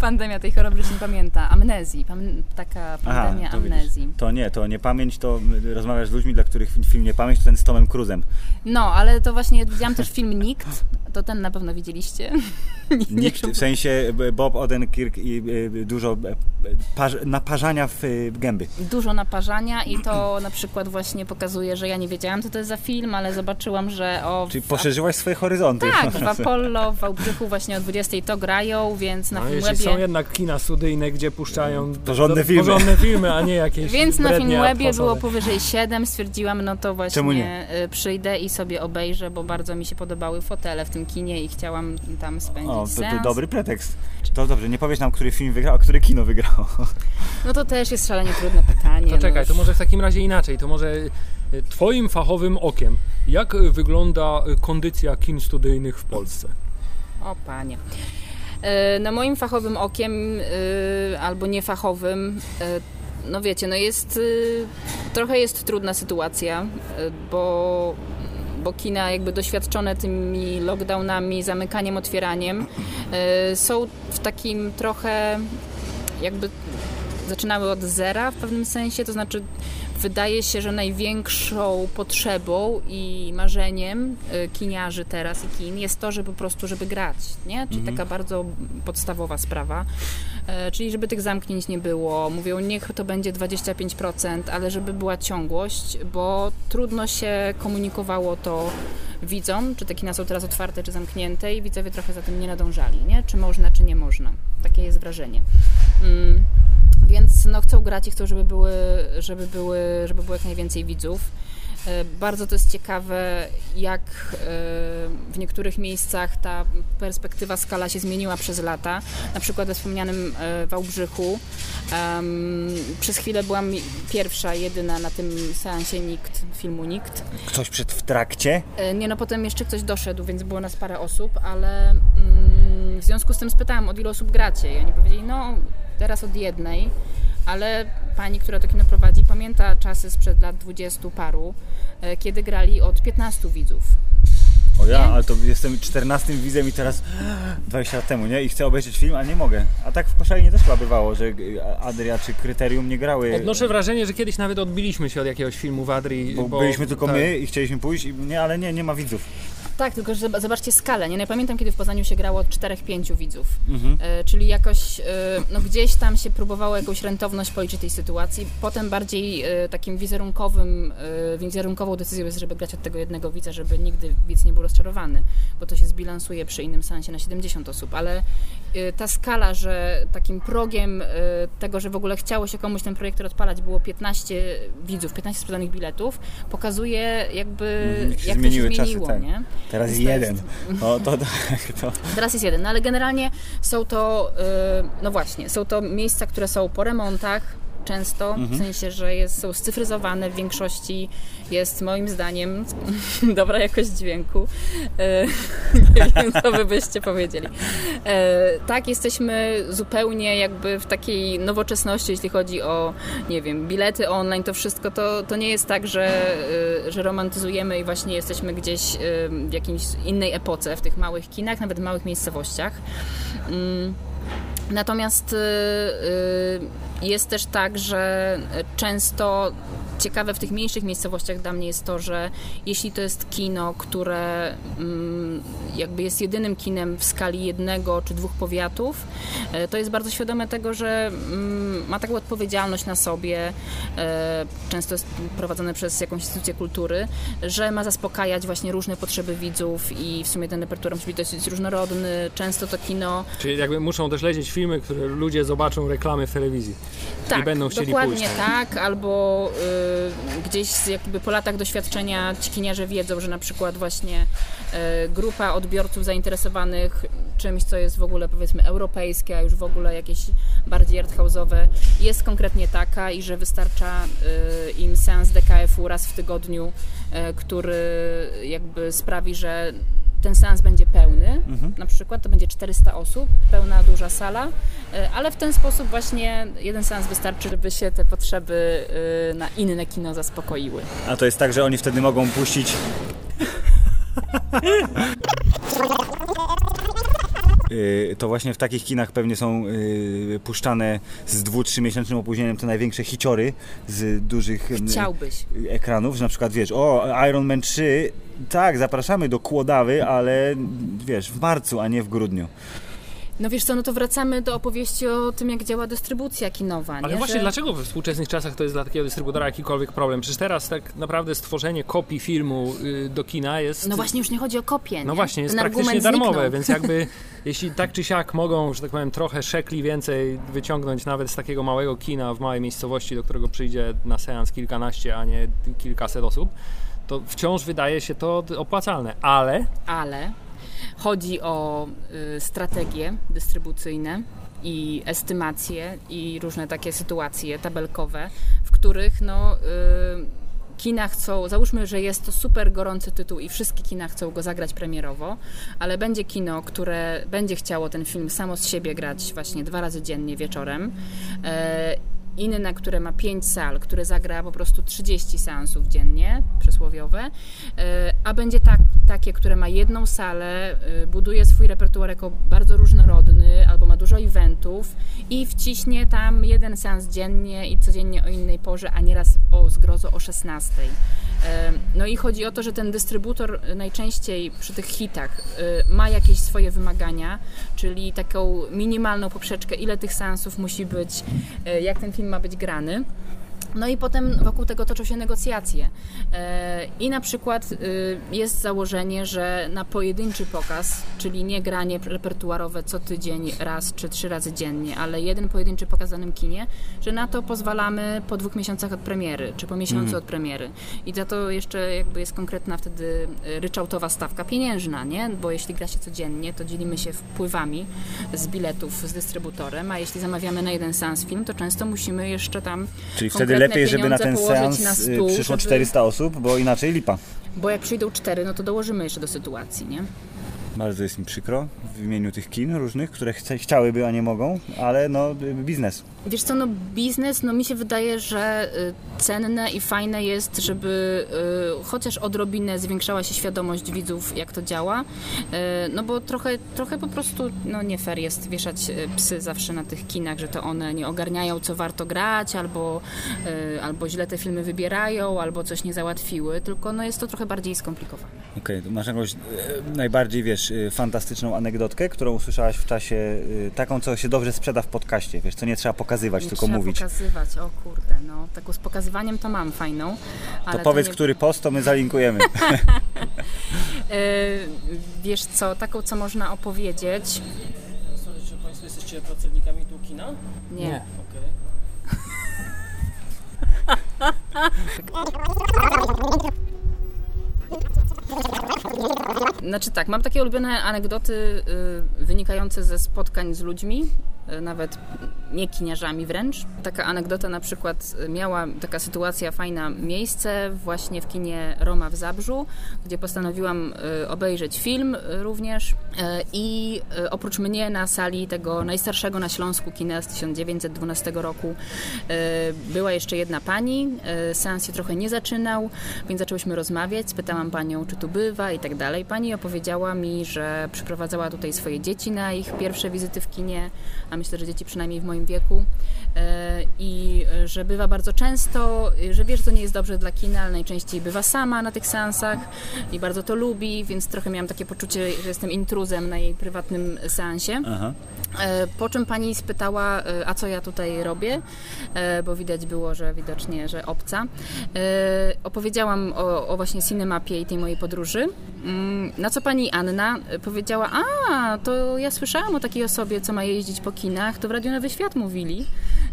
Pandemia tej choroby, że się nie pamięta. Amnezji. Pam- taka pandemia to widzisz. amnezji. To nie, to nie pamięć, to rozmawiasz z ludźmi, dla których film nie pamięć, to ten z Tomem Cruzem. No, ale to właśnie widziałam też film Nikt. To ten na pewno widzieliście. [LAUGHS] Nikt, w sensie y, Bob Odenkirk i y, dużo y, parz, naparzania w gęby. Dużo naparzania i to na przykład właśnie pokazuje, że ja nie wiedziałam, co to jest za film, ale zobaczyłam, że o... Czyli poszerzyłaś swoje horyzonty. Tak, w [LAUGHS] Apollo, w Wałbrzychu właśnie o 20 to grają, więc na No, jeśli Filmwebie... są jednak kina studyjne, gdzie puszczają Porządne filmy. porządne filmy, a nie jakieś Więc na Filmwebie było powyżej 7, stwierdziłam, no to właśnie przyjdę i sobie obejrzę, bo bardzo mi się podobały fotele w tym kinie i chciałam tam spędzić O, to, to seans. dobry pretekst. To dobrze, nie powiesz nam, który film wygrał, a które kino wygrało. No to też jest szalenie trudne pytanie. To czekaj, no. to może w takim razie inaczej. To może y, twoim fachowym okiem, jak y, wygląda y, kondycja kin studyjnych w Polsce? O panie. E, No moim fachowym okiem, e, albo niefachowym, e, no wiecie, no jest, e, trochę jest trudna sytuacja, e, bo, bo kina jakby doświadczone tymi lockdownami, zamykaniem, otwieraniem, e, są w takim trochę jakby zaczynały od zera w pewnym sensie, to znaczy wydaje się, że największą potrzebą i marzeniem y, kiniarzy teraz i kin jest to, żeby po prostu, żeby grać, nie? Czyli taka bardzo podstawowa sprawa. E, Czyli żeby tych zamknięć nie było. Mówią, niech to będzie 25%, ale żeby była ciągłość, bo trudno się komunikowało to widzom, czy te kina są teraz otwarte, czy zamknięte i widzowie trochę za tym nie nadążali, nie? Czy można, czy nie można. Takie jest wrażenie. Mm. Więc no, chcą grać i chcą, żeby, były, żeby, były, żeby było jak najwięcej widzów. E, Bardzo to jest ciekawe, jak e, w niektórych miejscach ta perspektywa, skala się zmieniła przez lata. Na przykład we wspomnianym e, Wałbrzychu. Przez chwilę byłam pierwsza, jedyna na tym seansie Nikt, filmu Nikt. Ktoś przed w trakcie? Nie no, potem jeszcze ktoś doszedł, więc było nas parę osób, ale mm, w związku z tym spytałam, od ilu osób gracie? I oni powiedzieli, no teraz od jednej, ale pani, która to kino prowadzi, pamięta czasy sprzed lat dwudziestu paru, e, kiedy grali od 15 widzów. O ja, ale to jestem 14 widzem i teraz [GASPS] 20 lat temu, nie? I chcę obejrzeć film, a nie mogę. A tak w Koszalinie też chyba bywało, że y, Adria czy Kryterium nie grały. Odnoszę wrażenie, że kiedyś nawet odbiliśmy się od jakiegoś filmu w Adrii. Bo, byliśmy tylko tak. my i chcieliśmy pójść, i nie, ale nie, nie ma widzów. Tak, tylko że zob- zobaczcie skalę. Nie, no ja pamiętam, kiedy w Poznaniu się grało od 4-5 widzów. Mhm. E, czyli jakoś, e, no gdzieś tam się próbowało jakąś rentowność policzyć tej sytuacji. Potem bardziej e, takim wizerunkowym, e, wizerunkową decyzją jest, żeby grać od tego jednego widza, żeby nigdy widz nie był rozczarowany, bo to się zbilansuje przy innym sensie na 70 osób, ale e, ta skala, że takim progiem e, tego, że w ogóle chciało się komuś ten projektor odpalać, było 15 widzów, 15 sprzedanych biletów, pokazuje jakby Mhm, jak jak to się czasy, zmieniło, tak. nie? Teraz jest jeden. O, to, tak, to. Teraz jest jeden, no ale generalnie są to, y, no właśnie, są to miejsca, które są po remontach często, w sensie, że jest, są scyfryzowane w większości, jest moim zdaniem [LAUGHS] dobra jakość dźwięku. Y, [LAUGHS] nie wiem, co wy byście powiedzieli. Y, tak, jesteśmy zupełnie jakby w takiej nowoczesności, jeśli chodzi o, nie wiem, bilety online, to wszystko, to, to nie jest tak, że, y, że romantyzujemy i właśnie jesteśmy gdzieś w jakiejś innej epoce, w tych małych kinach, nawet w małych miejscowościach. Mm. Natomiast y, y, jest też tak, że często ciekawe w tych mniejszych miejscowościach dla mnie jest to, że jeśli to jest kino, które mm, jakby jest jedynym kinem w skali jednego czy dwóch powiatów, e, to jest bardzo świadome tego, że mm, ma taką odpowiedzialność na sobie, e, często jest prowadzone przez jakąś instytucję kultury, że ma zaspokajać właśnie różne potrzeby widzów i w sumie ten repertuar musi być dosyć różnorodny. Często to kino Czyli jakby muszą też lecieć filmy, które ludzie zobaczą reklamy w telewizji tak, będą chcieli dokładnie pójść. tak, albo y, gdzieś jakby po latach doświadczenia ci kiniarze wiedzą, że na przykład właśnie y, grupa odbiorców zainteresowanych czymś, co jest w ogóle powiedzmy europejskie, a już w ogóle jakieś bardziej arthouse'owe, jest konkretnie taka i że wystarcza y, im seans DKF-u raz w tygodniu, y, który jakby sprawi, że ten seans będzie pełny, na przykład to będzie 400 osób, pełna duża sala, y, ale w ten sposób właśnie jeden seans wystarczy, żeby się te potrzeby y, na inne kino zaspokoiły. A to jest tak, że oni wtedy mogą puścić. [LAUGHS] Yy, To właśnie w takich kinach pewnie są yy, puszczane z dwu, trzy miesięcznym opóźnieniem te największe hiciory z dużych yy, Chciałbyś. ekranów, że na przykład wiesz, o Iron Man 3, tak, zapraszamy do Kłodawy, ale wiesz, w marcu, a nie w grudniu. No wiesz co, no to wracamy do opowieści o tym, jak działa dystrybucja kinowa. Ale nie? właśnie Że- dlaczego we współczesnych czasach to jest dla takiego dystrybutora jakikolwiek problem? Przecież teraz tak naprawdę stworzenie kopii filmu y, do kina jest... No właśnie, już nie chodzi o kopię. No nie? właśnie, jest Ten praktycznie darmowe, zniknął. więc jakby jeśli tak czy siak mogą, że tak powiem, trochę szekli więcej wyciągnąć nawet z takiego małego kina w małej miejscowości, do którego przyjdzie na seans kilkanaście, a nie kilkaset osób, to wciąż wydaje się to opłacalne, ale ale chodzi o y, strategie dystrybucyjne i estymacje i różne takie sytuacje tabelkowe, w których no, y, kina chcą, załóżmy, że jest to super gorący tytuł i wszystkie kina chcą go zagrać premierowo, ale będzie kino, które będzie chciało ten film samo z siebie grać właśnie dwa razy dziennie wieczorem. Inne, które ma 5 sal, które zagra po prostu 30 seansów dziennie, przysłowiowe, e, a będzie tak, takie, które ma jedną salę, e, buduje swój repertuar jako bardzo różnorodny, albo ma dużo eventów i wciśnie tam jeden seans dziennie i codziennie o innej porze, a nieraz o zgrozo o 16. E, No i chodzi o to, że ten dystrybutor najczęściej przy tych hitach ma jakieś swoje wymagania, czyli taką minimalną poprzeczkę, ile tych seansów musi być, jak ten film ma być grany. No i potem wokół tego toczą się negocjacje. E, I na przykład y, jest założenie, że na pojedynczy pokaz, czyli nie granie repertuarowe co tydzień raz czy trzy razy dziennie, ale jeden pojedynczy pokaz w danym kinie, że na to pozwalamy po dwóch miesiącach od premiery, czy po miesiącu od premiery. I za to jeszcze jakby jest konkretna wtedy y, ryczałtowa stawka pieniężna, nie? Bo jeśli gra się codziennie, to dzielimy się wpływami z biletów z dystrybutorem, a jeśli zamawiamy na jeden seans film, to często musimy jeszcze tam Czyli wtedy lepiej, żeby na ten seans na y, stół, przyszło żeby- 400 osób, bo inaczej lipa. Bo jak przyjdą cztery, no to dołożymy jeszcze do sytuacji, nie? Bardzo jest mi przykro w imieniu tych kin różnych, które chce, chciałyby, a nie mogą, ale no y, biznes. Wiesz co, no biznes, no mi się wydaje, że y, cenne i fajne jest, żeby y, chociaż odrobinę zwiększała się świadomość widzów, jak to działa, y, no bo trochę, trochę po prostu, no nie fair jest wieszać y, psy zawsze na tych kinach, że to one nie ogarniają, co warto grać, albo, y, albo źle te filmy wybierają, albo coś nie załatwiły, tylko no jest to trochę bardziej skomplikowane. Okej, to masz jakąś e, najbardziej, wiesz, fantastyczną anegdotkę, którą usłyszałaś w czasie, taką, co się dobrze sprzeda w podcaście, wiesz, co nie trzeba pokazywać, Nie tylko trzeba mówić. pokazywać, o kurde, no taką z pokazywaniem to mam fajną. To ale powiedz, nie... który post, to my zalinkujemy. [LAUGHS] E, wiesz co, taką co można opowiedzieć. Sorry, czy Państwo jesteście pracownikami tu kina? Nie. Nie. Znaczy tak, mam takie ulubione anegdoty y, wynikające ze spotkań z ludźmi, nawet nie kiniarzami wręcz. Taka anegdota na przykład y, miała taka sytuacja fajna miejsce właśnie w kinie Roma w Zabrzu, gdzie postanowiłam y, obejrzeć film również i oprócz mnie na sali tego najstarszego na Śląsku kina z 1912 roku była jeszcze jedna pani. Seans się trochę nie zaczynał, więc zaczęłyśmy rozmawiać. Spytałam panią, czy tu bywa i tak dalej. Pani opowiedziała mi, że przyprowadzała tutaj swoje dzieci na ich pierwsze wizyty w kinie, a myślę, że dzieci przynajmniej w moim wieku. I że bywa bardzo często, że wie, że to nie jest dobrze dla kina, ale najczęściej bywa sama na tych seansach i bardzo to lubi, więc trochę miałam takie poczucie, że jestem intruzem na jej prywatnym seansie. Aha. E, Po czym pani spytała, e, a co ja tutaj robię, E, bo widać było, że widocznie, że obca. Opowiedziałam o, o właśnie cinemapie i tej mojej podróży, Mm, na co pani Anna powiedziała, a to ja słyszałam o takiej osobie, co ma jeździć po kinach, to w Radiu Nowy Świat mówili.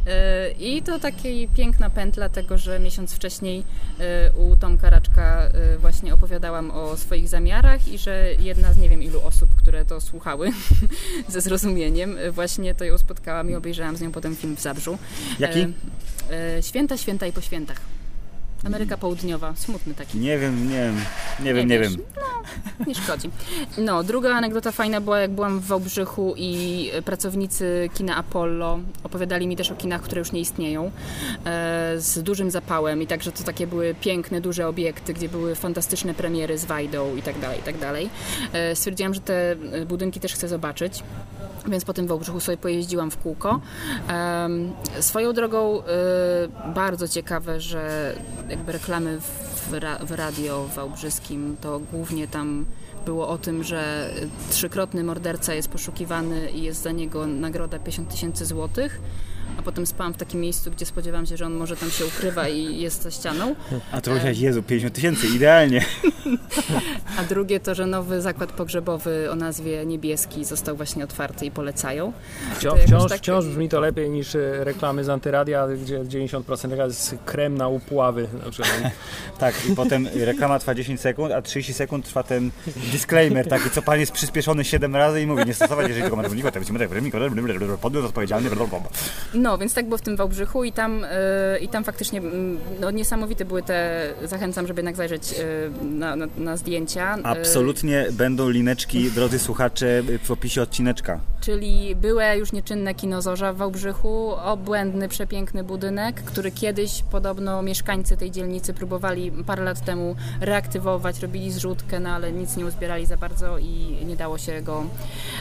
E, I to taka piękna pętla tego, że miesiąc wcześniej e, u Tomka Raczka e, właśnie opowiadałam o swoich zamiarach i że jedna z nie wiem ilu osób, które to słuchały [LAUGHS] ze zrozumieniem, właśnie to ją spotkałam i obejrzałam z nią potem film w Zabrzu. Jaki? Święta, święta i po świętach. Ameryka Południowa, smutny taki. Nie wiem, nie wiem, nie wiem, nie wiem. No, nie szkodzi. No, druga anegdota fajna była, jak byłam w Wałbrzychu i pracownicy kina Apollo opowiadali mi też o kinach, które już nie istnieją, e, z dużym zapałem i także to takie były piękne, duże obiekty, gdzie były fantastyczne premiery z Wajdą i tak dalej, i tak dalej. E, Stwierdziłam, że te budynki też chcę zobaczyć. Więc po tym Wałbrzychu sobie pojeździłam w kółko. Swoją drogą e, bardzo ciekawe, że jakby reklamy w, ra, w radio wałbrzyskim to głównie tam było o tym, że trzykrotny morderca jest poszukiwany i jest za niego nagroda 50 tysięcy złotych. A potem spałam w takim miejscu, gdzie spodziewałam się, że on może tam się ukrywa i jest za ścianą. A to powiedziałeś, Jezu, 50 tysięcy, idealnie. A drugie to, że nowy zakład pogrzebowy o nazwie Niebieski został właśnie otwarty i polecają. Wciąż, To wciąż, tak- wciąż brzmi to lepiej niż e, reklamy z antyradia, gdzie 90% taka jest krem na upławy. Na przykład. Tak, i potem reklama trwa 10 sekund, a 30 sekund trwa ten disclaimer, taki, co pan jest przyspieszony 7 razy i mówi, nie stosować, jeżeli tylko ma równika, to będzie podmiot odpowiedzialny, blablabla. No, więc tak było w tym Wałbrzychu i tam, y, i tam faktycznie mm, no, niesamowite były te, zachęcam, żeby jednak zajrzeć y, na, na, na zdjęcia. Y, Absolutnie będą lineczki, drodzy słuchacze, w opisie odcineczka. Czyli byłe już nieczynne kino Zorza w Wałbrzychu, obłędny, przepiękny budynek, który kiedyś podobno mieszkańcy tej dzielnicy próbowali parę lat temu reaktywować, robili zrzutkę, no ale nic nie uzbierali za bardzo i nie dało się jego,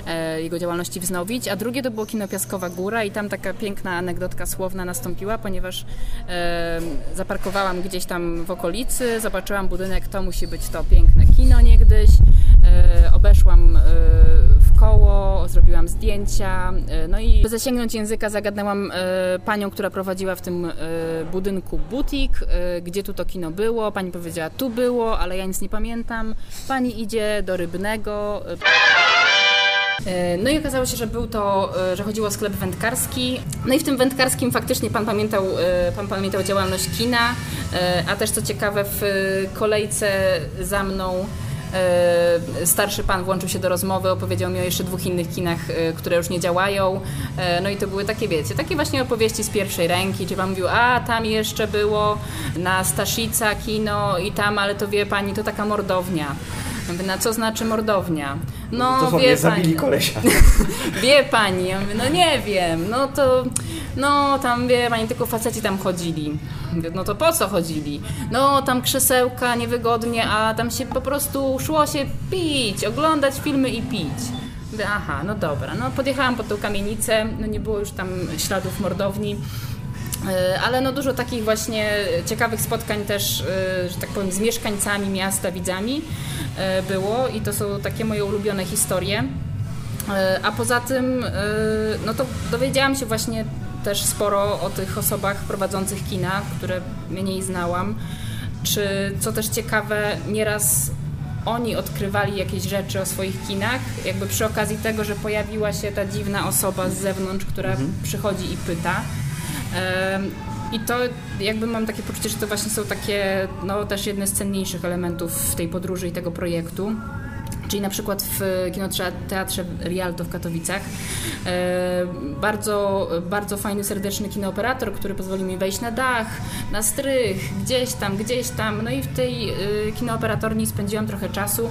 e, jego działalności wznowić. A drugie to było kino Piaskowa Góra i tam taka piękna anegdotka słowna nastąpiła, ponieważ e, zaparkowałam gdzieś tam w okolicy, zobaczyłam budynek, to musi być to piękne kino niegdyś, e, obeszłam e, w koło, zrobiłam zdjęcia, e, no i by zasięgnąć języka zagadnęłam e, panią, która prowadziła w tym e, budynku butik, gdzie tu to kino było. Pani powiedziała, tu było, ale ja nic nie pamiętam. Pani idzie do Rybnego. E, No i okazało się, że był to, e, że chodziło o sklep wędkarski. No i w tym wędkarskim faktycznie pan pamiętał, e, pan pamiętał działalność kina, a też co ciekawe w kolejce za mną starszy pan włączył się do rozmowy, opowiedział mi o jeszcze dwóch innych kinach, które już nie działają. No i to były takie, wiecie, takie właśnie opowieści z pierwszej ręki, gdzie pan mówił, a tam jeszcze było na Staszica kino i tam, ale to wie pani, to taka mordownia. Ja na co znaczy mordownia? No, wie pani. kolesia. [LAUGHS] Wie pani, ja mówię, no nie wiem, no to, no tam wie pani, tylko faceci tam chodzili. Mówię, no to po co chodzili? No tam krzesełka niewygodnie, a tam się po prostu szło się pić, oglądać filmy i pić. Mówię, aha, no dobra, no podjechałam pod tą kamienicę, no nie było już tam śladów mordowni. E, Ale no dużo takich właśnie ciekawych spotkań też, e, że tak powiem, z mieszkańcami miasta, widzami e, było i to są takie moje ulubione historie. A poza tym, no to dowiedziałam się właśnie też sporo o tych osobach prowadzących kina, które mniej znałam. Czy co też ciekawe, nieraz oni odkrywali jakieś rzeczy o swoich kinach, jakby przy okazji tego, że pojawiła się ta dziwna osoba z zewnątrz, która przychodzi i pyta. I to jakby mam takie poczucie, że to właśnie są takie, no też jedne z cenniejszych elementów tej podróży i tego projektu. Czyli na przykład w Kinoteatrze Rialto w Katowicach. E, bardzo, bardzo fajny, serdeczny kinooperator, który pozwolił mi wejść na dach, na strych, gdzieś tam, gdzieś tam. No i w tej e, kinooperatorni spędziłam trochę czasu,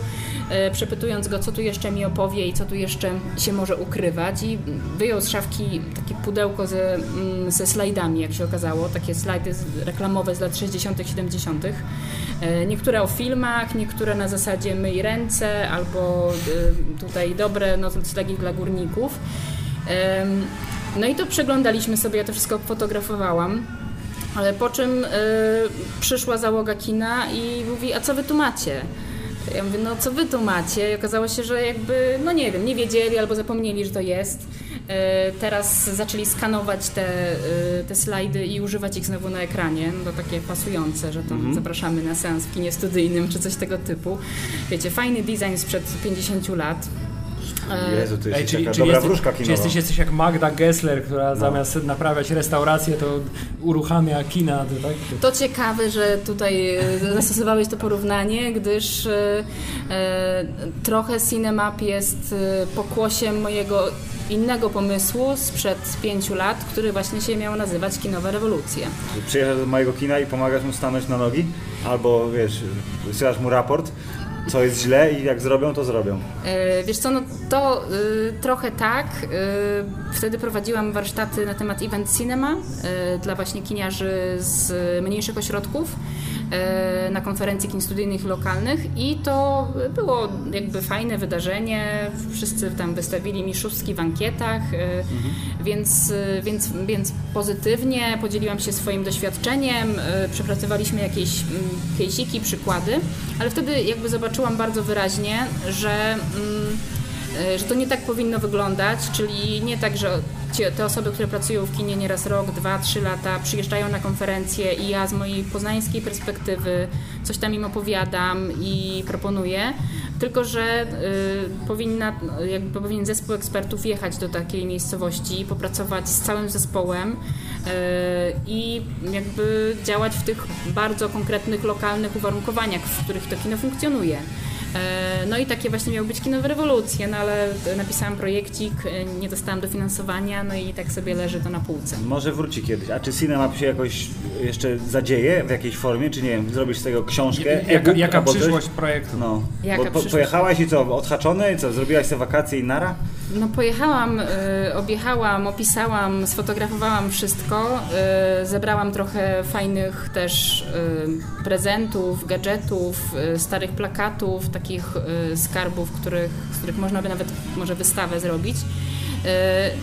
e, przepytując go, co tu jeszcze mi opowie i co tu jeszcze się może ukrywać. I wyjął z szafki takie pudełko ze, mm, ze slajdami, jak się okazało, takie slajdy reklamowe z lat 60., 70. Niektóre o filmach, niektóre na zasadzie myj ręce albo albo y, tutaj dobre noclegi dla górników. No i to przeglądaliśmy sobie, ja to wszystko fotografowałam. Ale po czym y, przyszła załoga kina i mówi, a co wy tu macie? Ja mówię, no co wy tu macie? I okazało się, że jakby, no nie wiem, nie wiedzieli albo zapomnieli, że to jest. E, teraz zaczęli skanować te, e, te slajdy i używać ich znowu na ekranie. No to takie pasujące, że tam mhm. zapraszamy na seans w kinie studyjnym czy coś tego typu. Wiecie, fajny design sprzed 50 lat. E, Jezu, to jest Ej, czyli, taka czyli dobra jesteś, wróżka kinowa. Czy jesteś, jesteś jak Magda Gessler, która no. zamiast naprawiać restaurację, to uruchamia kina, to, tak? To ciekawe, że tutaj zastosowałeś to porównanie, gdyż e, trochę Cinemap jest pokłosiem mojego innego pomysłu sprzed pięciu lat, który właśnie się miał nazywać Kinowe Rewolucje. Przyjeżdżasz do mojego kina i pomagasz mu stanąć na nogi? Albo wiesz, wysyłasz mu raport, co jest źle i jak zrobią, to zrobią. E, wiesz co, no to y, trochę tak. Y, wtedy prowadziłam warsztaty na temat event cinema y, dla właśnie kiniarzy z mniejszych ośrodków. E, na konferencji kin studyjnych lokalnych i to było jakby fajne wydarzenie. Wszyscy tam wystawili mi szóstki w ankietach, mhm. więc, więc, więc pozytywnie podzieliłam się swoim doświadczeniem, e, przepracowaliśmy jakieś case'iki, przykłady, ale wtedy jakby zobaczyłam bardzo wyraźnie, że że to nie tak powinno wyglądać, czyli nie tak, że te osoby, które pracują w kinie nieraz rok, dwa, trzy lata, przyjeżdżają na konferencje i ja z mojej poznańskiej perspektywy coś tam im opowiadam i proponuję, tylko że y, powinna, jakby powinien zespół ekspertów jechać do takiej miejscowości, popracować z całym zespołem y, i jakby działać w tych bardzo konkretnych, lokalnych uwarunkowaniach, w których to kino funkcjonuje. E, no i takie właśnie miały być kinowe rewolucje, no ale napisałam projekcik, e, nie dostałam dofinansowania, no i tak sobie leży to na półce. Może wróci kiedyś. A czy Cinema się jakoś jeszcze zadzieje w jakiejś formie, czy nie wiem, zrobisz z tego książkę? Jaka, jaka przyszłość projektu? No. Jaka Bo, po, pojechałaś i co, odhaczone? I co, zrobiłaś sobie wakacje i nara? No pojechałam, y, objechałam, opisałam, sfotografowałam wszystko, y, zebrałam trochę fajnych też y, prezentów, gadżetów, starych plakatów, takich skarbów, których, z których można by nawet może wystawę zrobić.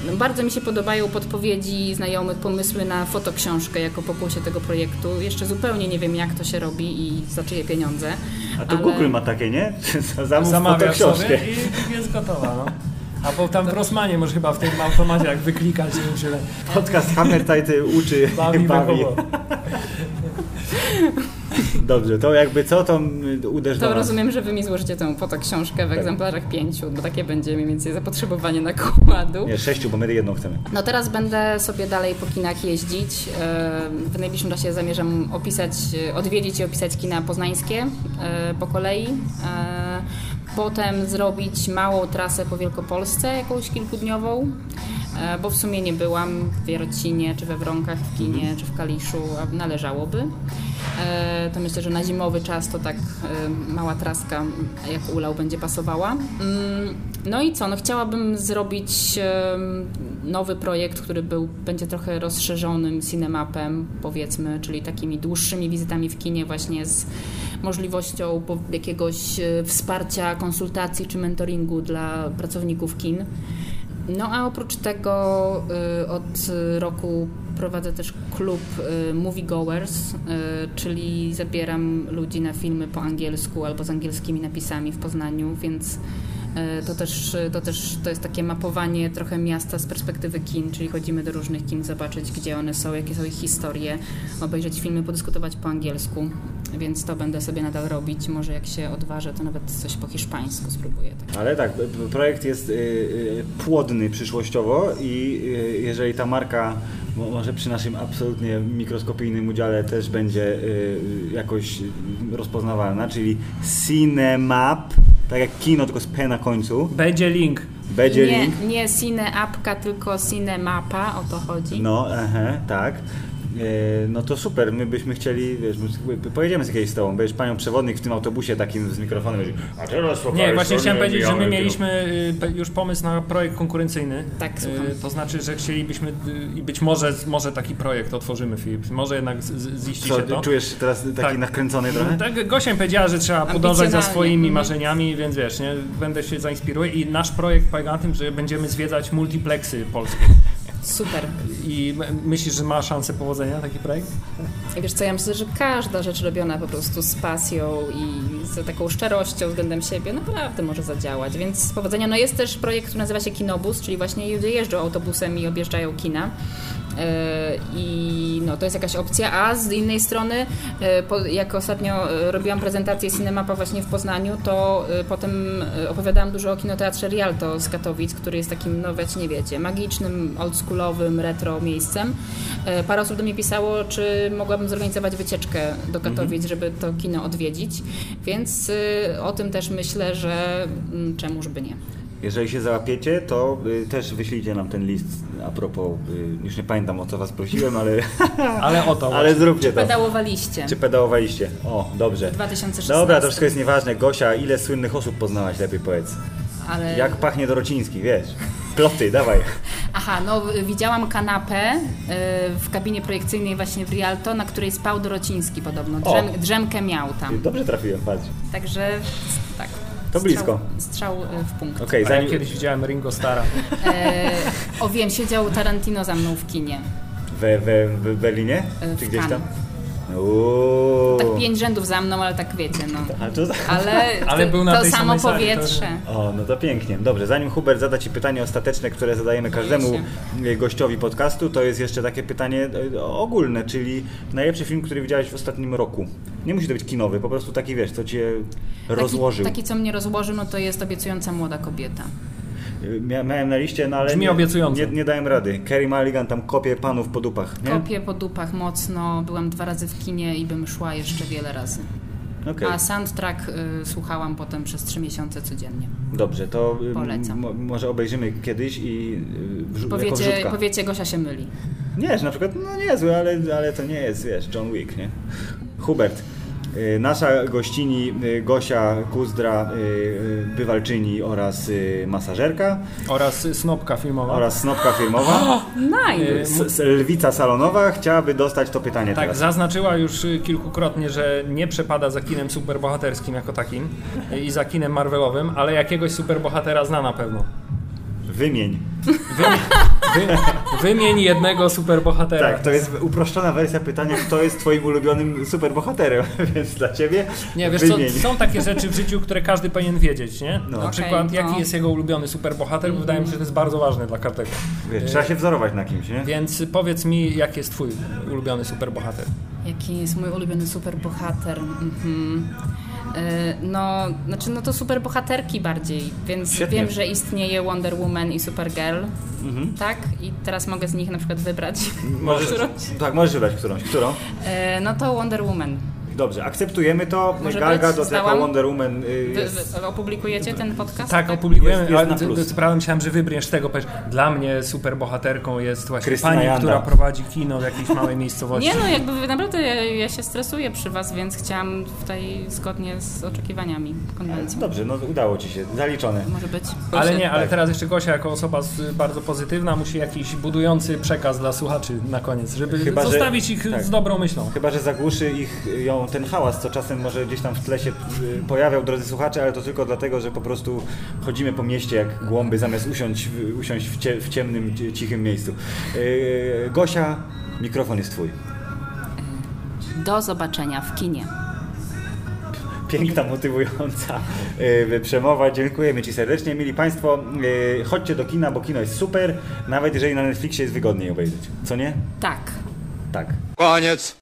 No, bardzo mi się podobają podpowiedzi znajomych, pomysły na fotoksiążkę jako pokłosie tego projektu. Jeszcze zupełnie nie wiem, jak to się robi i za czyje pieniądze. A to ale... Google ma takie, nie? [LAUGHS] Zamów Zamawiasz fotoksiążkę. i jest gotowa. No. A bo tam w Rosmanie może chyba w tym automacie jak wyklikać i się... Podcast Hammer Title uczy bawi. bawi. Dobrze, to jakby co, to uderz To rozumiem, że wy mi złożycie tę fotoksiążkę w tak. egzemplarzach pięciu, bo takie będzie mniej więcej zapotrzebowanie nakładu. Nie, sześciu, bo my jedną chcemy. No teraz będę sobie dalej po kinach jeździć. E, w najbliższym czasie zamierzam opisać, odwiedzić i opisać kina poznańskie e, po kolei potem zrobić małą trasę po Wielkopolsce, jakąś kilkudniową, bo w sumie nie byłam w Jarocinie, czy we Wronkach, w Kinie, mhm. czy w Kaliszu, a należałoby. E, to myślę, że na zimowy czas to tak e, mała traska jak ulał będzie pasowała. Mm, no i co? No chciałabym zrobić nowy projekt, który był, będzie trochę rozszerzonym cinemapem, powiedzmy, czyli takimi dłuższymi wizytami w kinie właśnie z możliwością jakiegoś e, wsparcia, konsultacji czy mentoringu dla pracowników kin. No a oprócz tego e, od roku prowadzę też klub e, Moviegoers, czyli zabieram ludzi na filmy po angielsku albo z angielskimi napisami w Poznaniu, więc to też, to też to jest takie mapowanie trochę miasta z perspektywy kin, czyli chodzimy do różnych kin, zobaczyć gdzie one są, jakie są ich historie, obejrzeć filmy, podyskutować po angielsku. Więc to będę sobie nadal robić. Może jak się odważę, to nawet coś po hiszpańsku spróbuję. Tak. Ale tak, projekt jest y, y, płodny przyszłościowo i y, jeżeli ta marka mo- może przy naszym absolutnie mikroskopijnym udziale też będzie jakoś rozpoznawalna, czyli Cinemap, tak jak kino, tylko z P na końcu, Będzie link. będzie nie, link. nie Cine Apka, tylko Cine Mapa, o to chodzi. No, aha, tak. E, No to super, my byśmy chcieli, wiesz, my pojedziemy z jakiejś z tobą, będziesz panią przewodnik w tym autobusie takim z mikrofonem, będzie, a teraz po Nie, właśnie chciałem powiedzieć, że my mieliśmy y, już pomysł na projekt konkurencyjny. Tak, słucham. Y, To znaczy, że chcielibyśmy y, i być może, może taki projekt otworzymy, Filip. Może jednak ziści się to. czujesz się teraz taki Tak. nakręcony trochę? Tak, Gosia powiedziała, że trzeba podążać za swoimi Mhm. marzeniami, więc wiesz, nie, będę się zainspiruję i nasz projekt polega na tym, że będziemy zwiedzać multiplexy polskie. Super. I myślisz, że ma szansę powodzenia taki projekt? I wiesz co, ja myślę, że każda rzecz robiona po prostu z pasją i z taką szczerością względem siebie naprawdę może zadziałać. Więc z powodzenia. No jest też projekt, który nazywa się Kinobus, czyli właśnie ludzie jeżdżą autobusem i objeżdżają kina. Yy, I no, to jest jakaś opcja, a z innej strony, po, jak ostatnio yy, robiłam prezentację Cinemapa właśnie w Poznaniu, to potem opowiadałam dużo o kinoteatrze Rialto z Katowic, który jest takim, no wiecie, nie wiecie, magicznym, oldschoolowym, retro miejscem. Parę osób do mnie pisało, czy mogłabym zorganizować wycieczkę do Katowic, żeby to kino odwiedzić, więc o tym też myślę, że mm, czemuż by nie. Jeżeli się załapiecie, to y, też wyślijcie nam ten list a propos, y, już nie pamiętam o co was prosiłem, ale, [LAUGHS] Ale o to ale zróbcie to. Pedałowaliście. Czy pedałowaliście? O, dobrze. 2016. Dobra, to wszystko jest nieważne. Gosia, ile słynnych osób poznałaś, lepiej powiedz. Ale... Jak pachnie Dorociński, wiesz? Ploty, dawaj. [LAUGHS] Aha, no y, widziałam kanapę y, w kabinie projekcyjnej właśnie w Rialto, na której spał Dorociński podobno. Drzem, drzemkę miał tam. Dobrze trafiłem, patrz. Także tak. To blisko. Strzał, strzał y, w punkt. Okej, ja zanim... kiedyś widziałem Ringo Stara. E, o wiem, siedział Tarantino za mną w kinie. We, we, w Berlinie? E, Czy w gdzieś tam? Uuu. Tak pięć rzędów za mną, ale tak wiecie, no. [LAUGHS] Ale to... [LAUGHS] Ale, był na to tej samo samej sali, powietrze. O, no to pięknie. Dobrze, zanim Hubert zada Ci pytanie ostateczne, które zadajemy każdemu gościowi podcastu, to jest jeszcze takie pytanie e, ogólne, czyli najlepszy film, który widziałeś w ostatnim roku. Nie musi to być kinowy, po prostu taki, wiesz, co Cię rozłożył. Taki, taki, co mnie rozłożył, no to jest obiecująca młoda kobieta. Mia- Miałem na liście, no ale Brzmi nie, obiecująco. nie, nie dałem rady. Kerry Mulligan tam kopie panów po dupach, nie? Kopię po dupach mocno, byłam dwa razy w kinie i bym szła jeszcze wiele razy. Okej. A soundtrack y, słuchałam potem przez trzy miesiące codziennie. Dobrze, to y, Polecam. mo- może obejrzymy kiedyś i y, wrzu- jako Powiecie, powiecie, Gosia się myli. Nie, że na przykład, no niezły, ale, ale to nie jest, wiesz, John Wick, nie? Hubert, nasza gościni y, Gosia Kuzdra, y, y, bywalczyni oraz y, masażerka Oraz snopka filmowa. oraz snopka filmowa, [GASPS] Nice! s, s, lwica salonowa chciałaby dostać to pytanie Tak, teraz. zaznaczyła już y, kilkukrotnie, że nie przepada za kinem superbohaterskim jako takim y, i za kinem Marvelowym, ale jakiegoś superbohatera zna na pewno. Wymień. Wy, wymień jednego superbohatera. Tak, to jest uproszczona wersja pytania, kto jest twoim ulubionym superbohaterem, [LAUGHS] więc dla ciebie Nie, wiesz co, wymień. są takie rzeczy w życiu, które każdy powinien wiedzieć, nie? No. Na przykład, no. jaki jest jego ulubiony superbohater, bo wydaje mi się, że to jest bardzo ważne dla każdego. Wiesz, trzeba się wzorować na kimś, nie? Więc powiedz mi, jaki jest twój ulubiony superbohater? Jaki jest mój ulubiony superbohater? Mhm. Y, No, znaczy, no to superbohaterki bardziej, więc Świetnie. wiem, że istnieje Wonder Woman i Supergirl, Mhm. tak? I teraz mogę z nich na przykład wybrać. Możesz, którąś. tak, możesz wybrać którąś. Którą? Y, No to Wonder Woman. Dobrze, akceptujemy to. Może Gal? Gadot jako? Wonder Woman y, jest... wy opublikujecie ten podcast? Tak, opublikujemy, Jest- jest ale ty- prawda myślałem, że wybrniesz tego, powiesz, dla mnie superbohaterką jest właśnie Krystyna pani, Janda. która prowadzi kino w jakiejś małej [LAUGHS] miejscowości. Nie no, jakby naprawdę ja, ja się stresuję przy was, więc chciałam tutaj zgodnie z oczekiwaniami konwencji. Dobrze, no udało Ci się, zaliczone. Może być. Ale nie, ale tak. teraz jeszcze Gosia jako osoba z, bardzo pozytywna musi jakiś budujący przekaz dla słuchaczy na koniec, żeby Chyba, że- zostawić ich tak. z dobrą myślą. Chyba, że zagłuszy ich ją ten hałas, co czasem może gdzieś tam w tle się y, pojawiał, drodzy słuchacze, ale to tylko dlatego, że po prostu chodzimy po mieście jak głąby, zamiast usiąść, w- usiąść w, cie, w ciemnym, ci- cichym miejscu. Yy, Gosia, mikrofon jest Twój. Do zobaczenia w kinie. Piękna, motywująca yy, przemowa. Dziękujemy Ci serdecznie. Mili Państwo, chodźcie do kina, bo kino jest super, nawet jeżeli na Netflixie jest wygodniej obejrzeć. Co nie? Tak. Tak. Koniec.